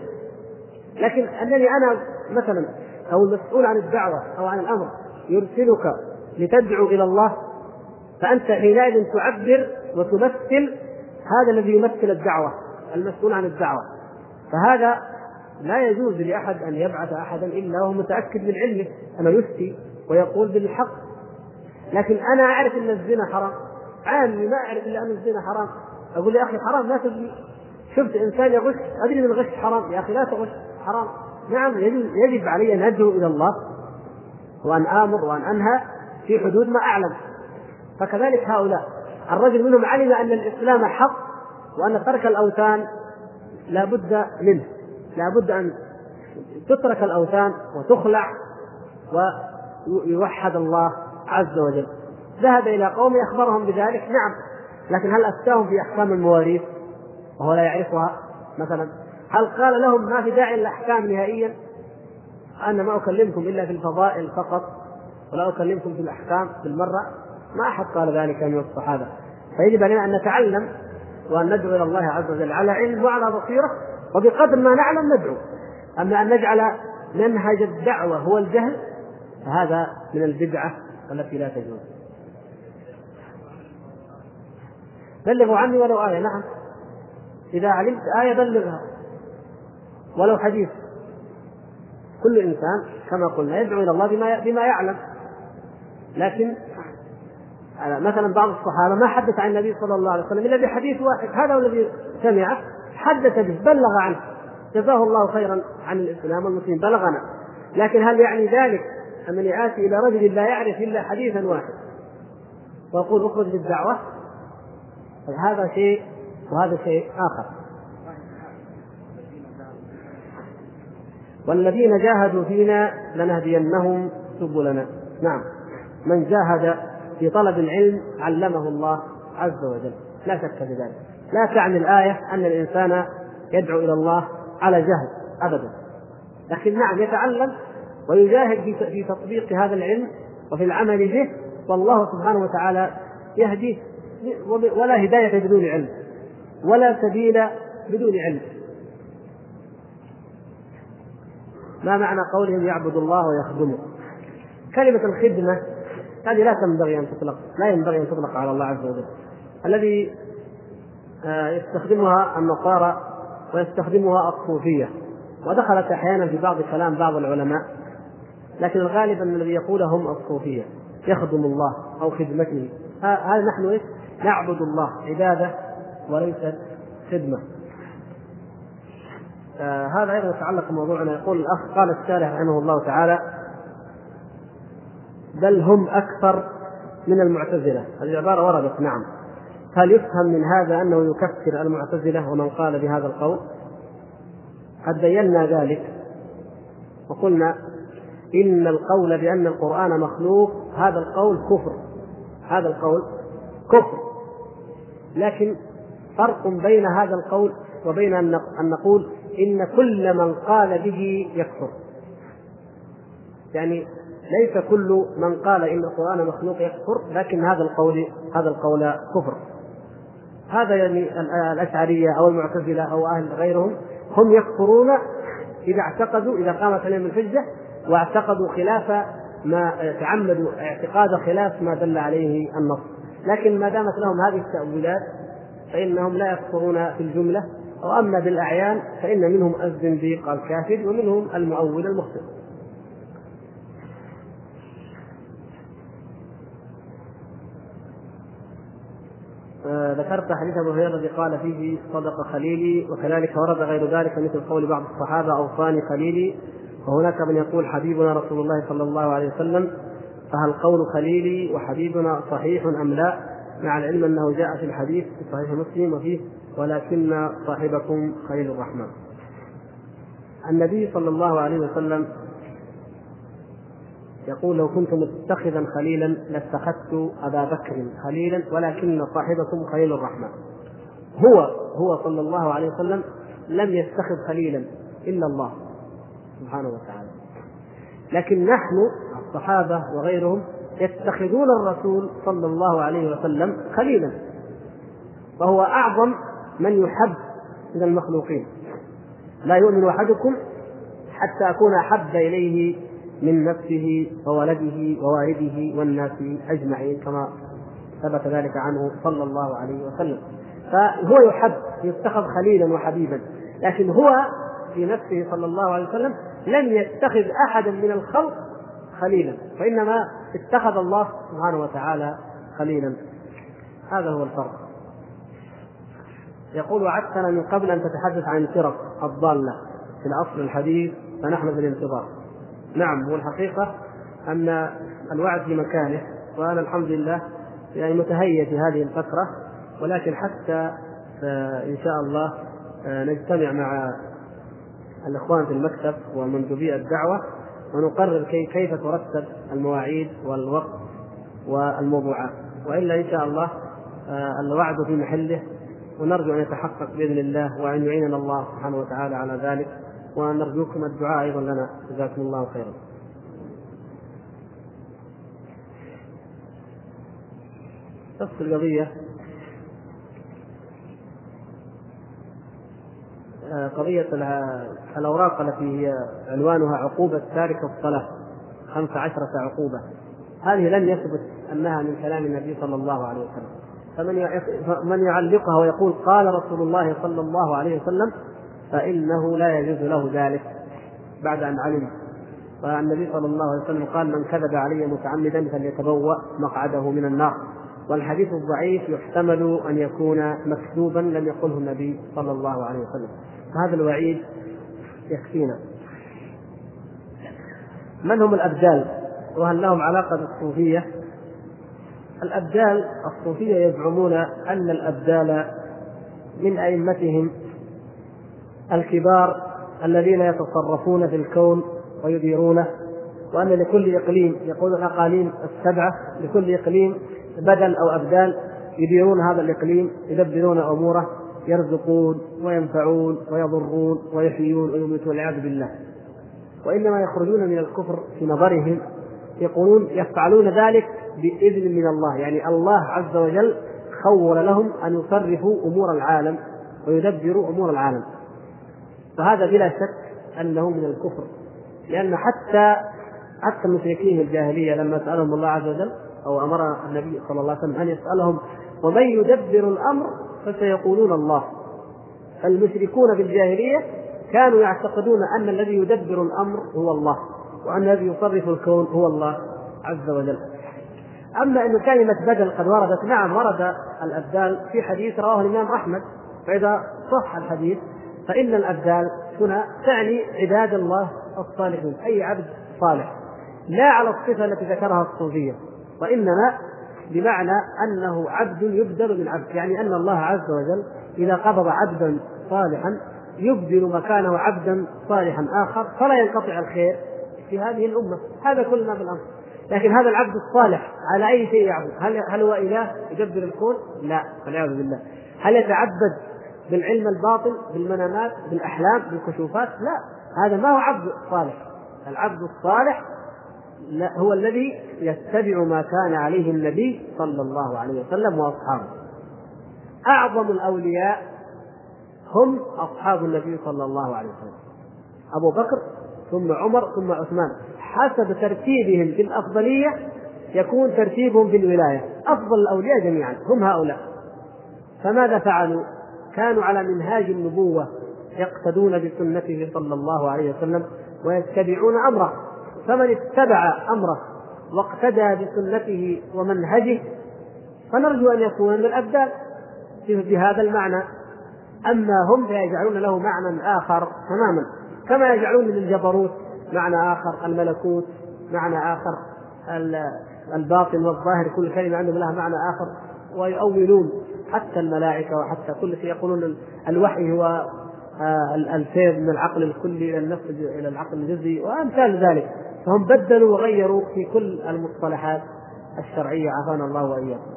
لكن انني أنا مثلا أو المسؤول عن الدعوة أو عن الأمر يرسلك لتدعو إلى الله فأنت حينئذ تعبر وتمثل هذا الذي يمثل الدعوة المسؤول عن الدعوة. فهذا لا يجوز لأحد أن يبعث احدا إلا وهو متأكد من علمه أنه يفتي ويقول بالحق. لكن أنا أعرف إن الزنا حرام. عامي ما أعرف إلا أن الزنا حرام. أقول يا أخي حرام لا تزني شفت إنسان يغش أدري إن الغش حرام. يا أخي لا تغش حرام. نعم يجب, يجب علي أن أدعو إلى الله وأن آمر وأن أنهى في حدود ما أعلم. فكذلك هؤلاء. الرجل منهم علم أن الإسلام حق وأن ترك الأوثان لا بد منه. لا بد أن تترك الأوثان وتخلع ويوحد الله عز وجل. ذهب إلى قوم أخبرهم بذلك نعم لكن هل أفتاهم في أحكام المواريث؟ وهو لا يعرفها مثلا هل قال لهم ما في داعي للأحكام نهائيا؟ أنا ما أكلمكم إلا في الفضائل فقط ولا أكلمكم في الأحكام بالمرة ما أحد قال ذلك من الصحابة. فيجب علينا أن نتعلم وأن ندعو إلى الله عز وجل على علم وعلى بصيرة وبقدر ما نعلم ندعو. أما أن نجعل منهج الدعوة هو الجهل فهذا من البدعة التي لا تجوز. بلغوا عني ولو آية. نعم. إذا علمت آية بلغها. ولو حديث. كل إنسان كما قلنا يدعو إلى الله بما بما يعلم. لكن مثلا بعض الصحابة ما حدث عن النبي صلى الله عليه وسلم إلا بحديث واحد. هذا هو الذي سمعه حدث به. بلغ عنه. جزاه الله خيرا عن الإسلام والمسلمين. بلغنا. لكن هل يعني ذلك أنني آتي إلى رجل لا يعرف إلا حديثا واحد وأقول اخرج بالدعوة هذا شيء وهذا شيء آخر. والذين جاهدوا فينا لنهدينهم سبلنا. نعم. من جاهد في طلب العلم علمه الله عز وجل. لا شك في ذلك. لا تعني الآية أن الإنسان يدعو إلى الله على جهل أبدا. لكن نعم يتعلم ويجاهد في تطبيق هذا العلم وفي العمل به والله سبحانه وتعالى يهديه. ولا هداية بدون علم. ولا سبيل بدون علم. ما معنى قولهم يعبد الله ويخدمه؟ كلمة الخدمة هذه لا تنبغي أن تطلق لا ينبغي أن تطلق على الله عز وجل. الذي آه، يستخدمها النصارى ويستخدمها الصوفية. ودخلت أحيانا في بعض كلام بعض العلماء لكن الغالب أن الذي يقوله هم الصوفية. يخدم الله أو خدمته. هذا نحن إيش؟ نعبد الله عبادة وليست خدمة. آه هذا أيضا يتعلق بموضوعنا. يقول الأخ قال الشارح رحمه الله تعالى بل هم أكثر من المعتزلة. هذه العبارة وردت نعم. هل يفهم من هذا أنه يكفر المعتزلة ومن قال بهذا القول؟ قد بينا ذلك وقلنا إن القول بأن القرآن مخلوق هذا القول كفر. هذا القول كفر. لكن فرق بين هذا القول وبين أن نقول إن كل من قال به يكفر. يعني ليس كل من قال إن القرآن مخلوق يكفر لكن هذا القول هذا القول كفر. هذا يعني الأشعرية أو المعتزلة أو أهل غيرهم هم يكفرون إذا اعتقدوا إذا قامت عليهم الحجة واعتقدوا خلاف ما تعمدوا اعتقاد خلاف ما دل عليه النص. لكن ما دامت لهم هذه التأويلات فإنهم لا يكفرون في الجملة وأما بالأعيان فإن منهم الزنديق الكافر ومنهم المؤول المخطئ. آه، ذكرت حديث أبو هريرة الذي قال فيه صدق خليلي وكذلك ورد غير ذلك مثل قول بعض الصحابة أوصاني خليلي وهناك من يقول حبيبنا رسول الله صلى الله عليه وسلم فهل قول خليلي وحبيبنا صحيح أم لا؟ مع العلم أنه جاء في الحديث في صحيح مسلم وفيه ولكن صاحبكم خليل الرحمن. النبي صلى الله عليه وسلم يقول لو كنت متخذا خليلا لاتخذت أبا بكر خليلا ولكن صاحبكم خليل الرحمن. هو هو صلى الله عليه وسلم لم يتخذ خليلا إلا الله سبحانه وتعالى. لكن نحن الصحابة وغيرهم يتخذون الرسول صلى الله عليه وسلم خليلا وهو أعظم من يحب من المخلوقين. لا يؤمن أحدكم حتى أكون أحب إليه من نفسه وولده ووالده والناس أجمعين كما ثبت ذلك عنه صلى الله عليه وسلم. فهو يحب يتخذ خليلا وحبيبا لكن هو في نفسه صلى الله عليه وسلم لم يتخذ أحدا من الخلق خليلا وانما اتخذ الله سبحانه وتعالى خليلا. هذا هو الفرق. يقول وعدتنا من قبل أن تتحدث عن الفرق الضالة في الاصل الحديث فنحن في الانتظار. نعم هو الحقيقة أن الوعد في مكانه وأنا الحمد لله يعني متهيئ في هذه الفترة ولكن حتى إن شاء الله نجتمع مع الإخوان في المكتب ومندوبي الدعوة ونقرر كي كيف ترتب المواعيد والوقت والموضوعات. وإلا إن شاء الله الوعد في محله ونرجو أن يتحقق بإذن الله وأن يعيننا الله سبحانه وتعالى على ذلك ونرجوكم الدعاء أيضا لنا. جزاكم الله خيرا. نفس القضية. قضية الأوراق التي هي عنوانها عقوبة تارك الصلاة خمس عشرة عقوبة. هذه لم يثبت أنها من كلام النبي صلى الله عليه وسلم. فمن من يعلقها ويقول قال رسول الله صلى الله عليه وسلم فإنه لا يجوز له ذلك. بعد أن علم. والنبي صلى الله عليه وسلم قال من كذب علي متعمدا فليتبوأ مقعده من النار. والحديث الضعيف يحتمل أن يكون مكذوبا لم يقله النبي صلى الله عليه وسلم. فهذا الوعيد يكفينا من هم الأبدال؟ وهل لهم علاقة بالصوفية؟ الأبدال الصوفية يزعمون أن الأبدال من أئمتهم الكبار الذين يتصرفون في الكون ويديرونه وأن لكل إقليم يقول الأقاليم السبعة لكل إقليم بدل أو أبدال يديرون هذا الإقليم يدبرون أموره. يرزقون وينفعون ويضرون ويحيون ويميتون والعياذ بالله. وإنما يخرجون من الكفر في نظرهم يقولون يفعلون ذلك بإذن من الله. يعني الله عز وجل خول لهم أن يصرفوا أمور العالم ويدبروا أمور العالم. فهذا بلا شك أنه من الكفر. لأن حتى حتى المشركين الجاهلية لما سألهم الله عز وجل أو أمر النبي صلى الله عليه وسلم أن يسألهم ومن يدبر الأمر فسيقولون الله. المشركون في الجاهلية كانوا يعتقدون أن الذي يدبر الأمر هو الله وأن الذي يصرف الكون هو الله عز وجل. أما أن كلمة بدل قد وردت نعم ورد الأبدال في حديث رواه الإمام أحمد. فإذا صح الحديث فإن الأبدال هنا تعني عباد الله الصالحين أي عبد صالح. لا على الصفة التي ذكرها الصوفية وإنما بمعنى أنه عبد يبدل من عبد يعني أن الله عز وجل إذا قبض عبدا صالحا يبدل مكانه عبدا صالحا آخر فلا ينقطع الخير في هذه الأمة. هذا كل ما في الأمر. لكن هذا العبد الصالح على أي شيء يعبد؟ هل هل هو إله يدبر الكون؟ لا والعياذ بالله. هل يتعبد بالعلم الباطن بالمنامات بالأحلام بالكشوفات؟ لا هذا ما هو عبد صالح. العبد الصالح هو الذي يتبع ما كان عليه النبي صلى الله عليه وسلم وأصحابه. أعظم الأولياء هم أصحاب النبي صلى الله عليه وسلم. أبو بكر ثم عمر ثم عثمان. حسب ترتيبهم في الأفضلية يكون ترتيبهم في الولاية. أفضل الأولياء جميعا هم هؤلاء. فماذا فعلوا؟ كانوا على منهاج النبوة يقتدون بسنته صلى الله عليه وسلم ويتبعون أمره. فمن اتبع أمره واقتدى بسنته ومنهجه فنرجو أن يكون من الابدال في هذا المعنى. أما هم فيجعلون له معنى آخر تماما كما يجعلون للجبروت معنى آخر الملكوت معنى آخر الباطن والظاهر كل كلمة عندهم لها معنى آخر ويؤولون حتى الملائكة وحتى كل شيء. يقولون الوحي هو الفيض من العقل الكلي إلى النفس إلى العقل الجزئي وأمثال ذلك فهم بدلوا وغيروا في كل المصطلحات الشرعية عافانا الله وإياكم.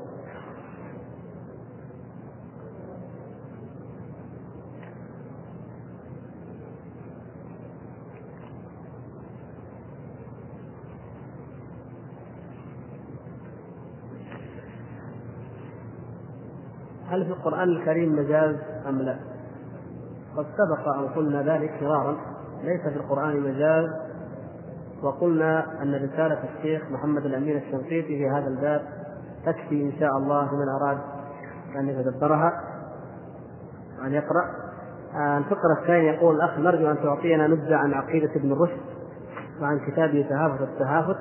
هل في القرآن الكريم مجاز أم لا؟ قد سبق أن قلنا ذلك مرارا ليس في القرآن مجاز وقلنا أن رسالة الشيخ محمد الأمين الشنقيطي في هذا الباب تكفي إن شاء الله لمن أراد أن يتدبرها وأن يقرأ. آه، الفقرة الثانية يقول الأخ نرجو أن تعطينا نبذة عن عقيدة ابن رشد وعن كتابه تهافت التهافت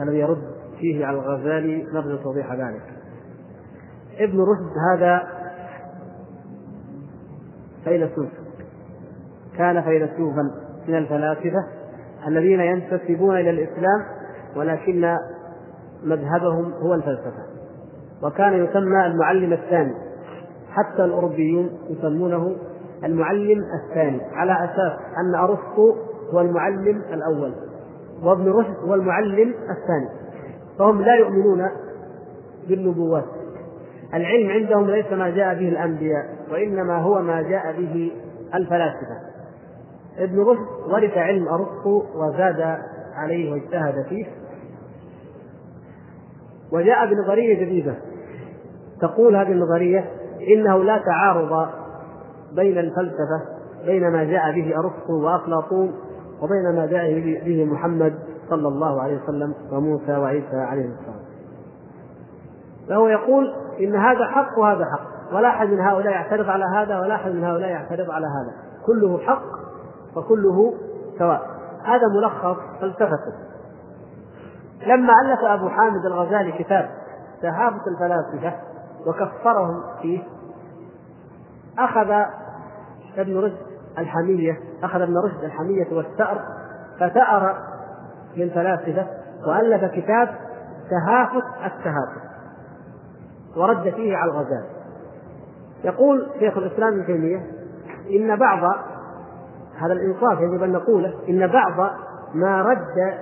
الذي يرد فيه على الغزالي نرجو توضيح ذلك. ابن رشد هذا فيلسوف كان فيلسوفا من الفلاسفة الذين ينتسبون إلى الإسلام ولكن مذهبهم هو الفلسفة. وكان يسمى المعلم الثاني. حتى الأوروبيون يسمونه المعلم الثاني على أساس أن أرسطو هو المعلم الأول وابن رشد هو المعلم الثاني. فهم لا يؤمنون بالنبوات. العلم عندهم ليس ما جاء به الأنبياء. وإنما هو ما جاء به الفلاسفة. ابن رشد ورث علم أرسطو وزاد عليه واجتهد فيه. وجاء بنظرية جديدة. تقول هذه النظرية إنه لا تعارض بين الفلسفة بين ما جاء به أرسطو وأفلاطون وبين ما جاء به محمد صلى الله عليه وسلم وموسى وعيسى عليه السلام. فهو يقول إن هذا حق وهذا حق. ولا أحد من هؤلاء يعترض على هذا ولا أحد من هؤلاء يعترض على هذا. كله حق وكله سواء هذا ملخص فلسفته لما ألف أبو حامد الغزالي كتاب تهافت الفلاسفة وكفرهم فيه أخذ ابن رشد الحمية أخذ ابن رشد الحمية والثأر فثأر للفلاسفة وألف كتاب تهافت التهافت ورد فيه على الغزالي. يقول شيخ الإسلام ابن تيمية إن بعض هذا الإنصاف يجب أن نقوله إن بعض ما رد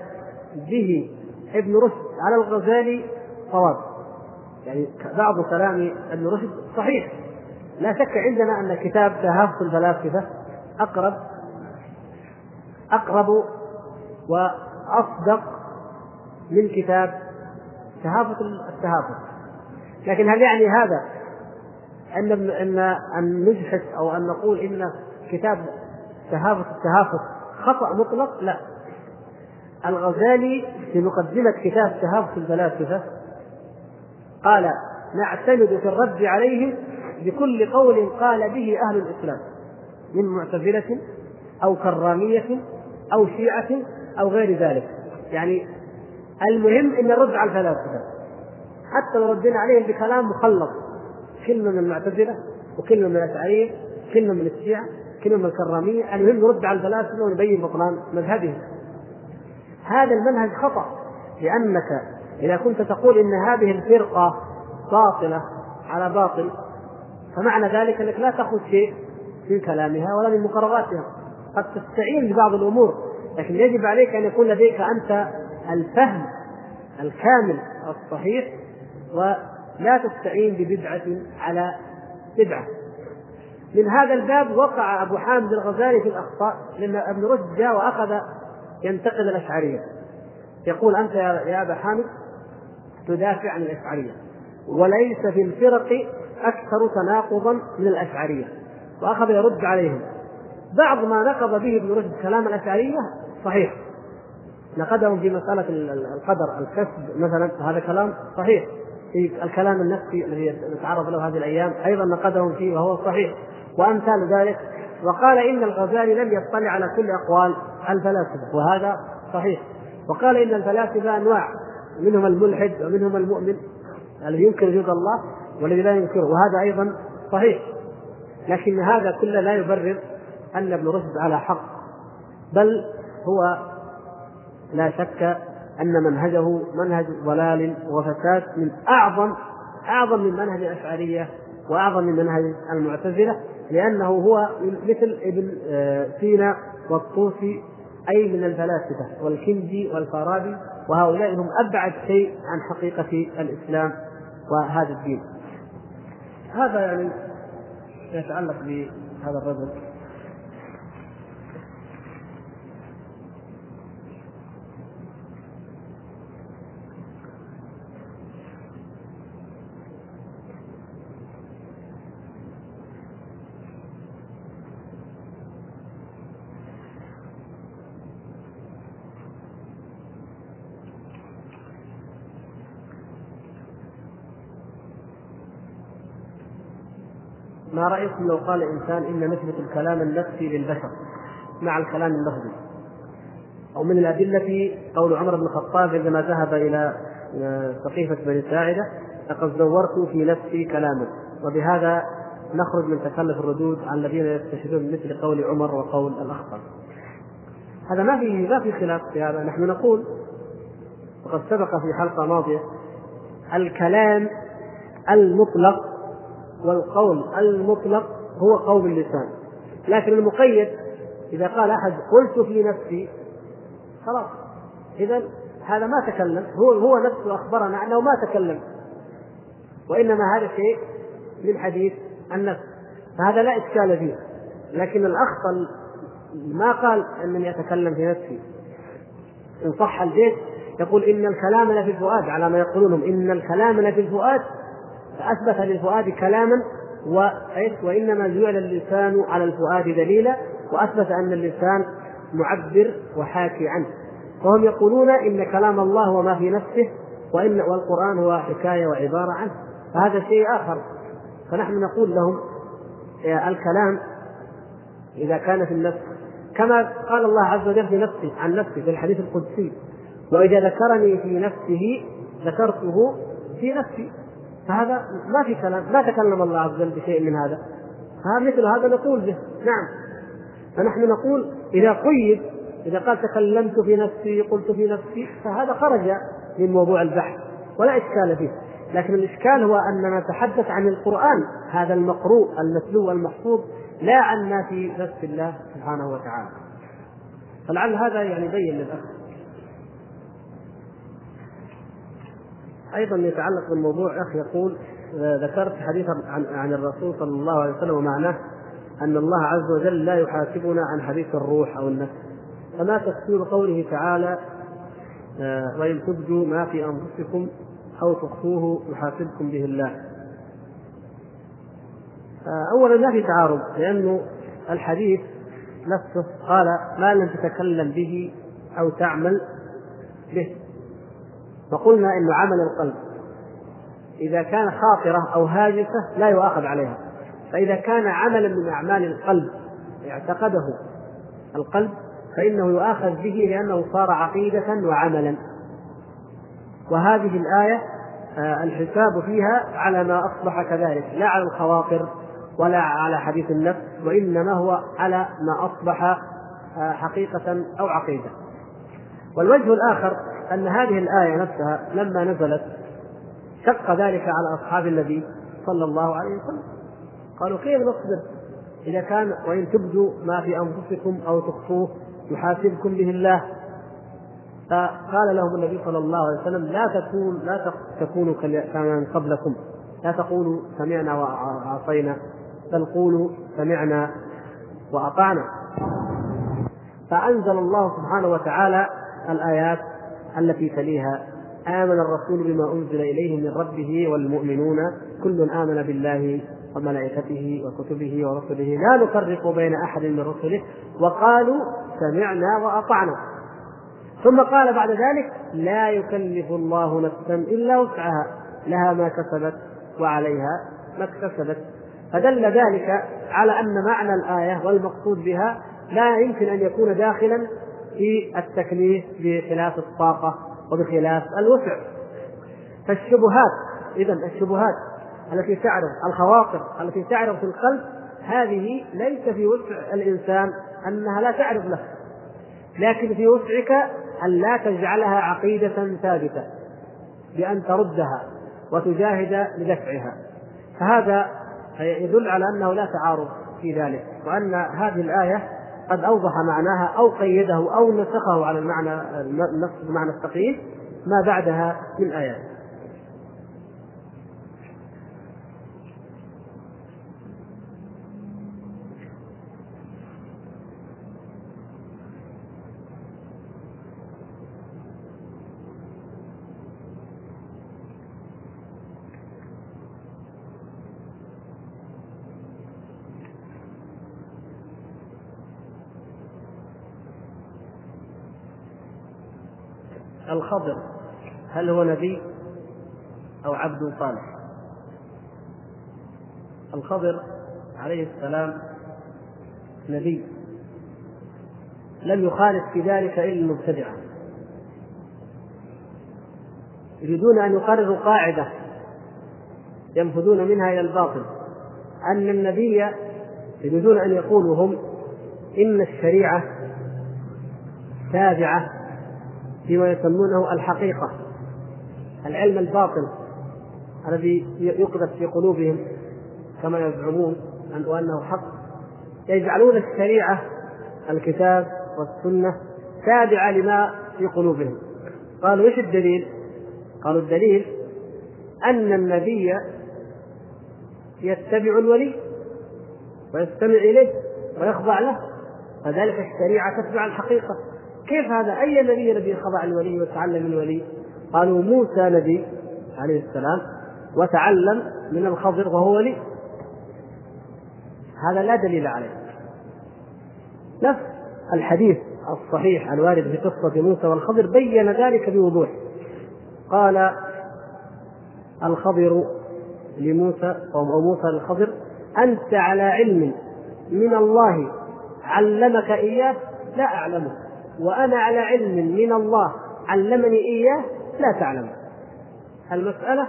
به ابن رشد على الغزالي صواب. يعني بعض كلام ابن رشد صحيح. لا شك عندنا أن كتاب تهافت الفلاسفة أقرب أقرب وأصدق من كتاب تهافت التهافت. لكن هل يعني هذا أن ان أن نجحد أو أن نقول إن كتاب تهافت التهافت خطأ مطلق؟ لا. الغزالي في مقدمة كتاب تهافت الفلاسفة قال نعتمد في الرد عليهم بكل قول قال به أهل الإسلام من معتزلة أو كرامية أو شيعة أو غير ذلك. يعني المهم أن نرد على الفلاسفة. حتى لو ردينا عليهم بكلام مخلط. كلمة من المعتزلة وكلمة من الأشعرية كلمة من الشيعة كلمة من الكرامية المهم نرد على الفلاسفة ونبين بطلان مذهبهم. هذا المنهج خطأ لأنك إذا كنت تقول إن هذه الفرقة باطلة على باطل فمعنى ذلك أنك لا تأخذ شيء من كلامها ولا من مقرراتها. قد تستعين ببعض الأمور لكن يجب عليك أن يكون لديك أنت الفهم الكامل الصحيح ولا تستعين ببدعة على بدعة. من هذا الباب وقع أبو حامد الغزالي في الأخطاء لأن ابن رشد جاء وأخذ ينتقد الأشعرية. يقول أنت يا أبا حامد تدافع عن الأشعرية وليس في الفرق أكثر تناقضا من الأشعرية. وأخذ يرد عليهم. بعض ما نقض به ابن رشد كلام الأشعرية صحيح. نقدهم في مسألة القدر الكسب مثلا هذا كلام صحيح. في الكلام النفسي الذي نتعرض له هذه الأيام أيضا نقدهم فيه وهو صحيح وأمثال ذلك. وقال إن الغزالي لم يطلع على كل أقوال الفلاسفة وهذا صحيح. وقال إن الفلاسفة أنواع منهم الملحد ومنهم المؤمن الذي ينكر وجود الله والذي لا ينكره وهذا أيضا صحيح. لكن هذا كله لا يبرر أن ابن رشد على حق بل هو لا شك أن منهجه منهج ضلال وفساد من أعظم أعظم من منهج الأشعرية وأعظم من منهج المعتزلة لأنه هو مثل ابن آه، سينا والطوسي أي من الفلاسفة والكندي والفارابي وهؤلاء هم أبعد شيء عن حقيقة الإسلام وهذا الدين. هذا يعني يتعلق بهذا الرجل. ما رأيكم لو قال إنسان إن نثبت الكلام النفسي للبشر مع الكلام اللفظي؟ أو من الأدلة قول عمر بن الخطاب عندما ذهب إلى آه، سقيفة بني ساعدة لقد زورت في نفسي كلاما وبهذا نخرج من تكلف الردود على الذين يستشهدون مثل قول عمر وقول الأخطر. هذا ما في ما في خلاف في هذا. نحن نقول وقد سبق في حلقة ماضية الكلام المطلق والقول المطلق هو قول اللسان. لكن المقيد إذا قال أحد قلت في نفسي خلاص. إذا هذا ما تكلم هو هو نفسه أخبرنا أنه ما تكلم. وإنما هذا شيء من حديث النفس. فهذا لا إشكال فيه. لكن الأخ ما قال أنني أتكلم في نفسي. إن صح البيت يقول إن الكلام لفي الفؤاد على ما يقولونهم إن الكلام لفي الفؤاد فأثبت للفؤاد كلاما وإنما جعل اللسان على الفؤاد دليلا وأثبت أن اللسان معبر وحاكي عنه. وهم يقولون إن كلام الله هو ما في نفسه وإن والقرآن هو حكاية وعبارة عنه. فهذا شيء آخر. فنحن نقول لهم الكلام إذا كان في النفس كما قال الله عز وجل في نفسه عن نفسه في الحديث القدسي وإذا ذكرني في نفسه ذكرته في نفسي. فهذا ما في كلام ما تكلم الله عز وجل بشيء من هذا. ها مثل هذا نقول به. نعم. فنحن نقول إذا قيد إذا قال تكلمت في نفسي قلت في نفسي فهذا خرج من موضوع البحث ولا إشكال فيه. لكن الإشكال هو أننا نتحدث عن القرآن هذا المقروء المتلو المحفوظ لا عن ما في نفس الله سبحانه وتعالى. فلعل هذا يعني يبين للأخ أيضا يتعلق بالموضوع أخ يقول آه، ذكرت حديثا عن, عن الرسول صلى الله عليه وسلم ومعناه أن الله عز وجل لا يحاسبنا عن حديث الروح أو النفس. فما تفسير قوله تعالى آه، وإن تبدوا ما في أنفسكم أو تخفوه يحاسبكم به الله. آه، اولا ما في تعارض لأنه الحديث نفسه قال ما لم تتكلم به أو تعمل به. وقلنا ان عمل القلب. إذا كان خاطرة أو هاجسة لا يؤاخذ عليها. فإذا كان عملا من أعمال القلب اعتقده القلب فإنه يؤاخذ به لأنه صار عقيدة وعملا. وهذه الآية آه، الحساب فيها على ما أصبح كذلك. لا على الخواطر ولا على حديث النفس وإنما هو على ما أصبح آه، حقيقة أو عقيدة. والوجه الآخر أن هذه الآية نفسها لما نزلت شق ذلك على أصحاب النبي صلى الله عليه وسلم. قالوا كيف نصبر. إذا كان وإن تبدوا ما في أنفسكم أو تخفوه يحاسبكم به الله. فقال لهم النبي صلى الله عليه وسلم لا تكون لا تكونوا كمن قبلكم. لا تقولوا سمعنا وعصينا بل قولوا سمعنا وأطعنا. فأنزل الله سبحانه وتعالى الآيات التي تليها آمن الرسول بما أنزل إليه من ربه والمؤمنون. كل آمن بالله وملائكته وكتبه ورسله. لا نفرق بين أحد من رسله. وقالوا سمعنا وأطعنا. ثم قال بعد ذلك لا يكلف الله نفسا إلا وسعها. لها ما كسبت وعليها ما اكتسبت. فدل ذلك على أن معنى الآية والمقصود بها لا يمكن أن يكون داخلا في التكليف بخلاف الطاقة وبخلاف الوسع. فالشبهات اذا الشبهات التي تعرض الخواطر التي تعرض في القلب هذه ليس في وسع الإنسان أنها لا تعرض له لكن في وسعك أن لا تجعلها عقيدة ثابتة بأن تردها وتجاهد لدفعها. فهذا يدل على أنه لا تعارض في ذلك وأن هذه الآية قد أوضح معناها أو قيده أو نسخه على المعنى نفس المعنى التقييد ما بعدها من آيات. الخضر هل هو نبي أو عبد صالح؟ الخضر عليه السلام نبي لم يخالف في ذلك إلا المبتدعة. يريدون أن يقرروا قاعدة ينفذون منها إلى الباطل. أن النبي يريدون أن يقولوا هم إن الشريعة تابعة فيما يسمونه الحقيقة العلم الباطل الذي يقذف في قلوبهم كما يزعمون وأنه حق. يجعلون الشريعة الكتاب والسنة تابعة لما في قلوبهم. قالوا إيش الدليل؟ قالوا الدليل أن النبي يتبع الولي ويستمع إليه ويخضع له فذلك الشريعة تتبع الحقيقة. كيف هذا؟ أي نبي الذي خضع الولي وتعلم الولي؟ قالوا موسى نبي عليه السلام وتعلم من الخضر وهو ولي. هذا لا دليل عليه. نفس الحديث الصحيح الوارد في قصة موسى والخضر بين ذلك بوضوح. قال الخضر لموسى أو موسى للخضر أنت على علم من الله علمك إياه؟ لا أعلمه. وأنا على علم من الله علمني إياه لا تعلم. المسألة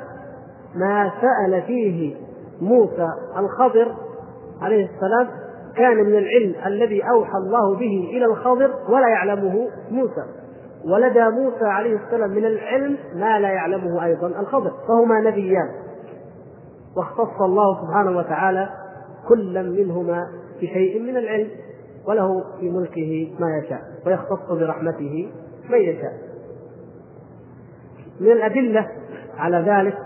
ما سأل فيه موسى الخضر عليه السلام كان من العلم الذي أوحى الله به إلى الخضر ولا يعلمه موسى. ولدى موسى عليه السلام من العلم ما لا يعلمه أيضا الخضر فهما نبيان. واختص الله سبحانه وتعالى كلا منهما بشيء من العلم. وله في ملكه ما يشاء ويختص برحمته من يشاء. من الأدلة على ذلك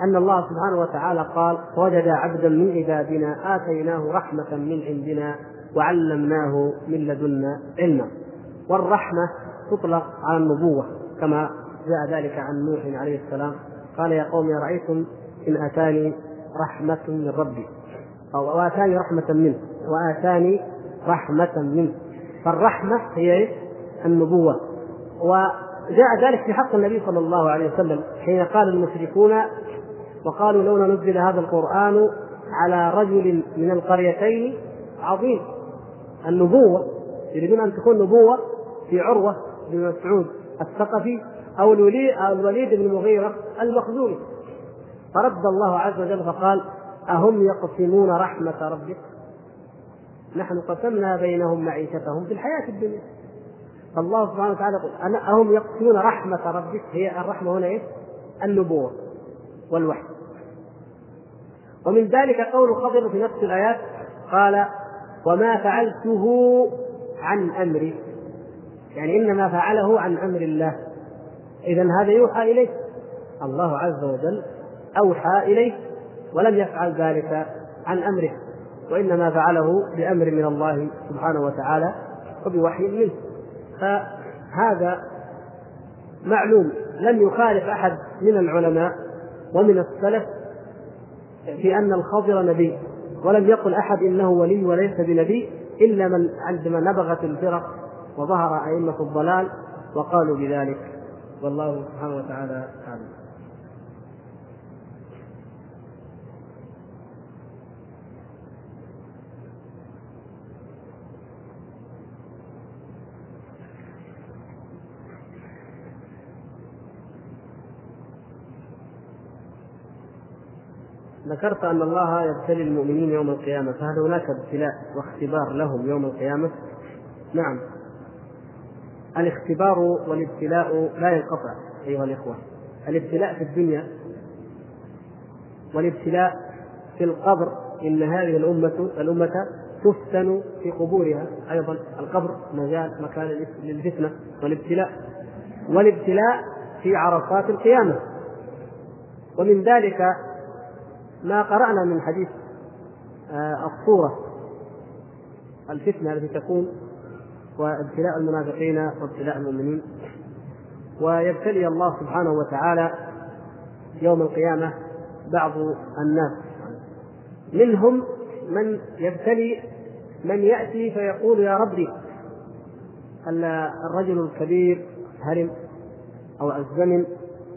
أن الله سبحانه وتعالى قال وجد عبدا من عبادنا آتيناه رحمة من عندنا وعلمناه من لدنا علما. والرحمة تطلق على النبوة كما جاء ذلك عن نوح عليه السلام. قال يا قوم رأيتم إن أتاني رحمة من ربي؟ أو آتاني رحمة منه وآتاني رحمة منه. فالرحمة هي النبوة. وجاء ذلك في حق النبي صلى الله عليه وسلم حين قال المشركون وقالوا لولا نزل هذا القرآن على رجل من القريتين عظيم. النبوة يريدون أن تكون نبوة في عروة بن مسعود الثقفي أو الوليد بن المغيرة المخزومي. فرد الله عز وجل فقال أهم يقسمون رحمة ربك؟ نحن قسمنا بينهم معيشتهم في الحياة الدنيا. فالله سبحانه وتعالى يقول أنا أهم يقسمون رحمة ربك هي الرحمة هنا إيه؟ النبوة والوحي. ومن ذلك قول خضر في نفس الآيات قال وما فعلته عن أمري. يعني إنما فعله عن أمر الله. إذا هذا يوحى إليه. الله عز وجل أوحى إليه ولم يفعل ذلك عن أمره. وإنما فعله بأمر من الله سبحانه وتعالى وبوحي منه. فهذا معلوم لم يخالف أحد من العلماء ومن السلف في أن الخضر نبي ولم يقل أحد إنه ولي وليس بنبي إلا من عندما نبغت الفرق وظهر أئمة الضلال وقالوا بذلك. والله سبحانه وتعالى أعلم. ذكرت أن الله يبتلي المؤمنين يوم القيامة فهل هناك ابتلاء واختبار لهم يوم القيامة؟ نعم. الاختبار والابتلاء لا ينقطع أيها الإخوة. الابتلاء في الدنيا والابتلاء في القبر إن هذه الأمة الأمة تفتن في قبورها أيضا القبر مجال مكان للفتنة والابتلاء. والابتلاء في عرصات القيامة. ومن ذلك ما قرأنا من حديث آه، الصورة الفتنة التي تكون وابتلاء المنافقين وابتلاء المؤمنين. ويبتلي الله سبحانه وتعالى يوم القيامة بعض الناس. منهم من يبتلي من يأتي فيقول يا ربي الرجل الكبير هرم أو الزمن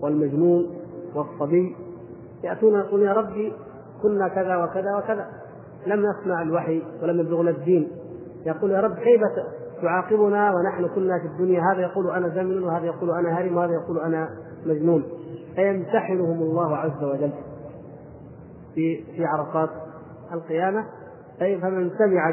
والمجنون والصبي يأتون يقول يا ربي كنا كذا وكذا وكذا. لم نسمع الوحي ولم يبلغنا الدين. يقول يا رب كيف تعاقبنا ونحن كنا في الدنيا؟ هذا يقول أنا زمن وهذا يقول أنا هرم وهذا يقول أنا مجنون. فيمتحنهم الله عز وجل في في عرفات القيامة. أي فمن سمع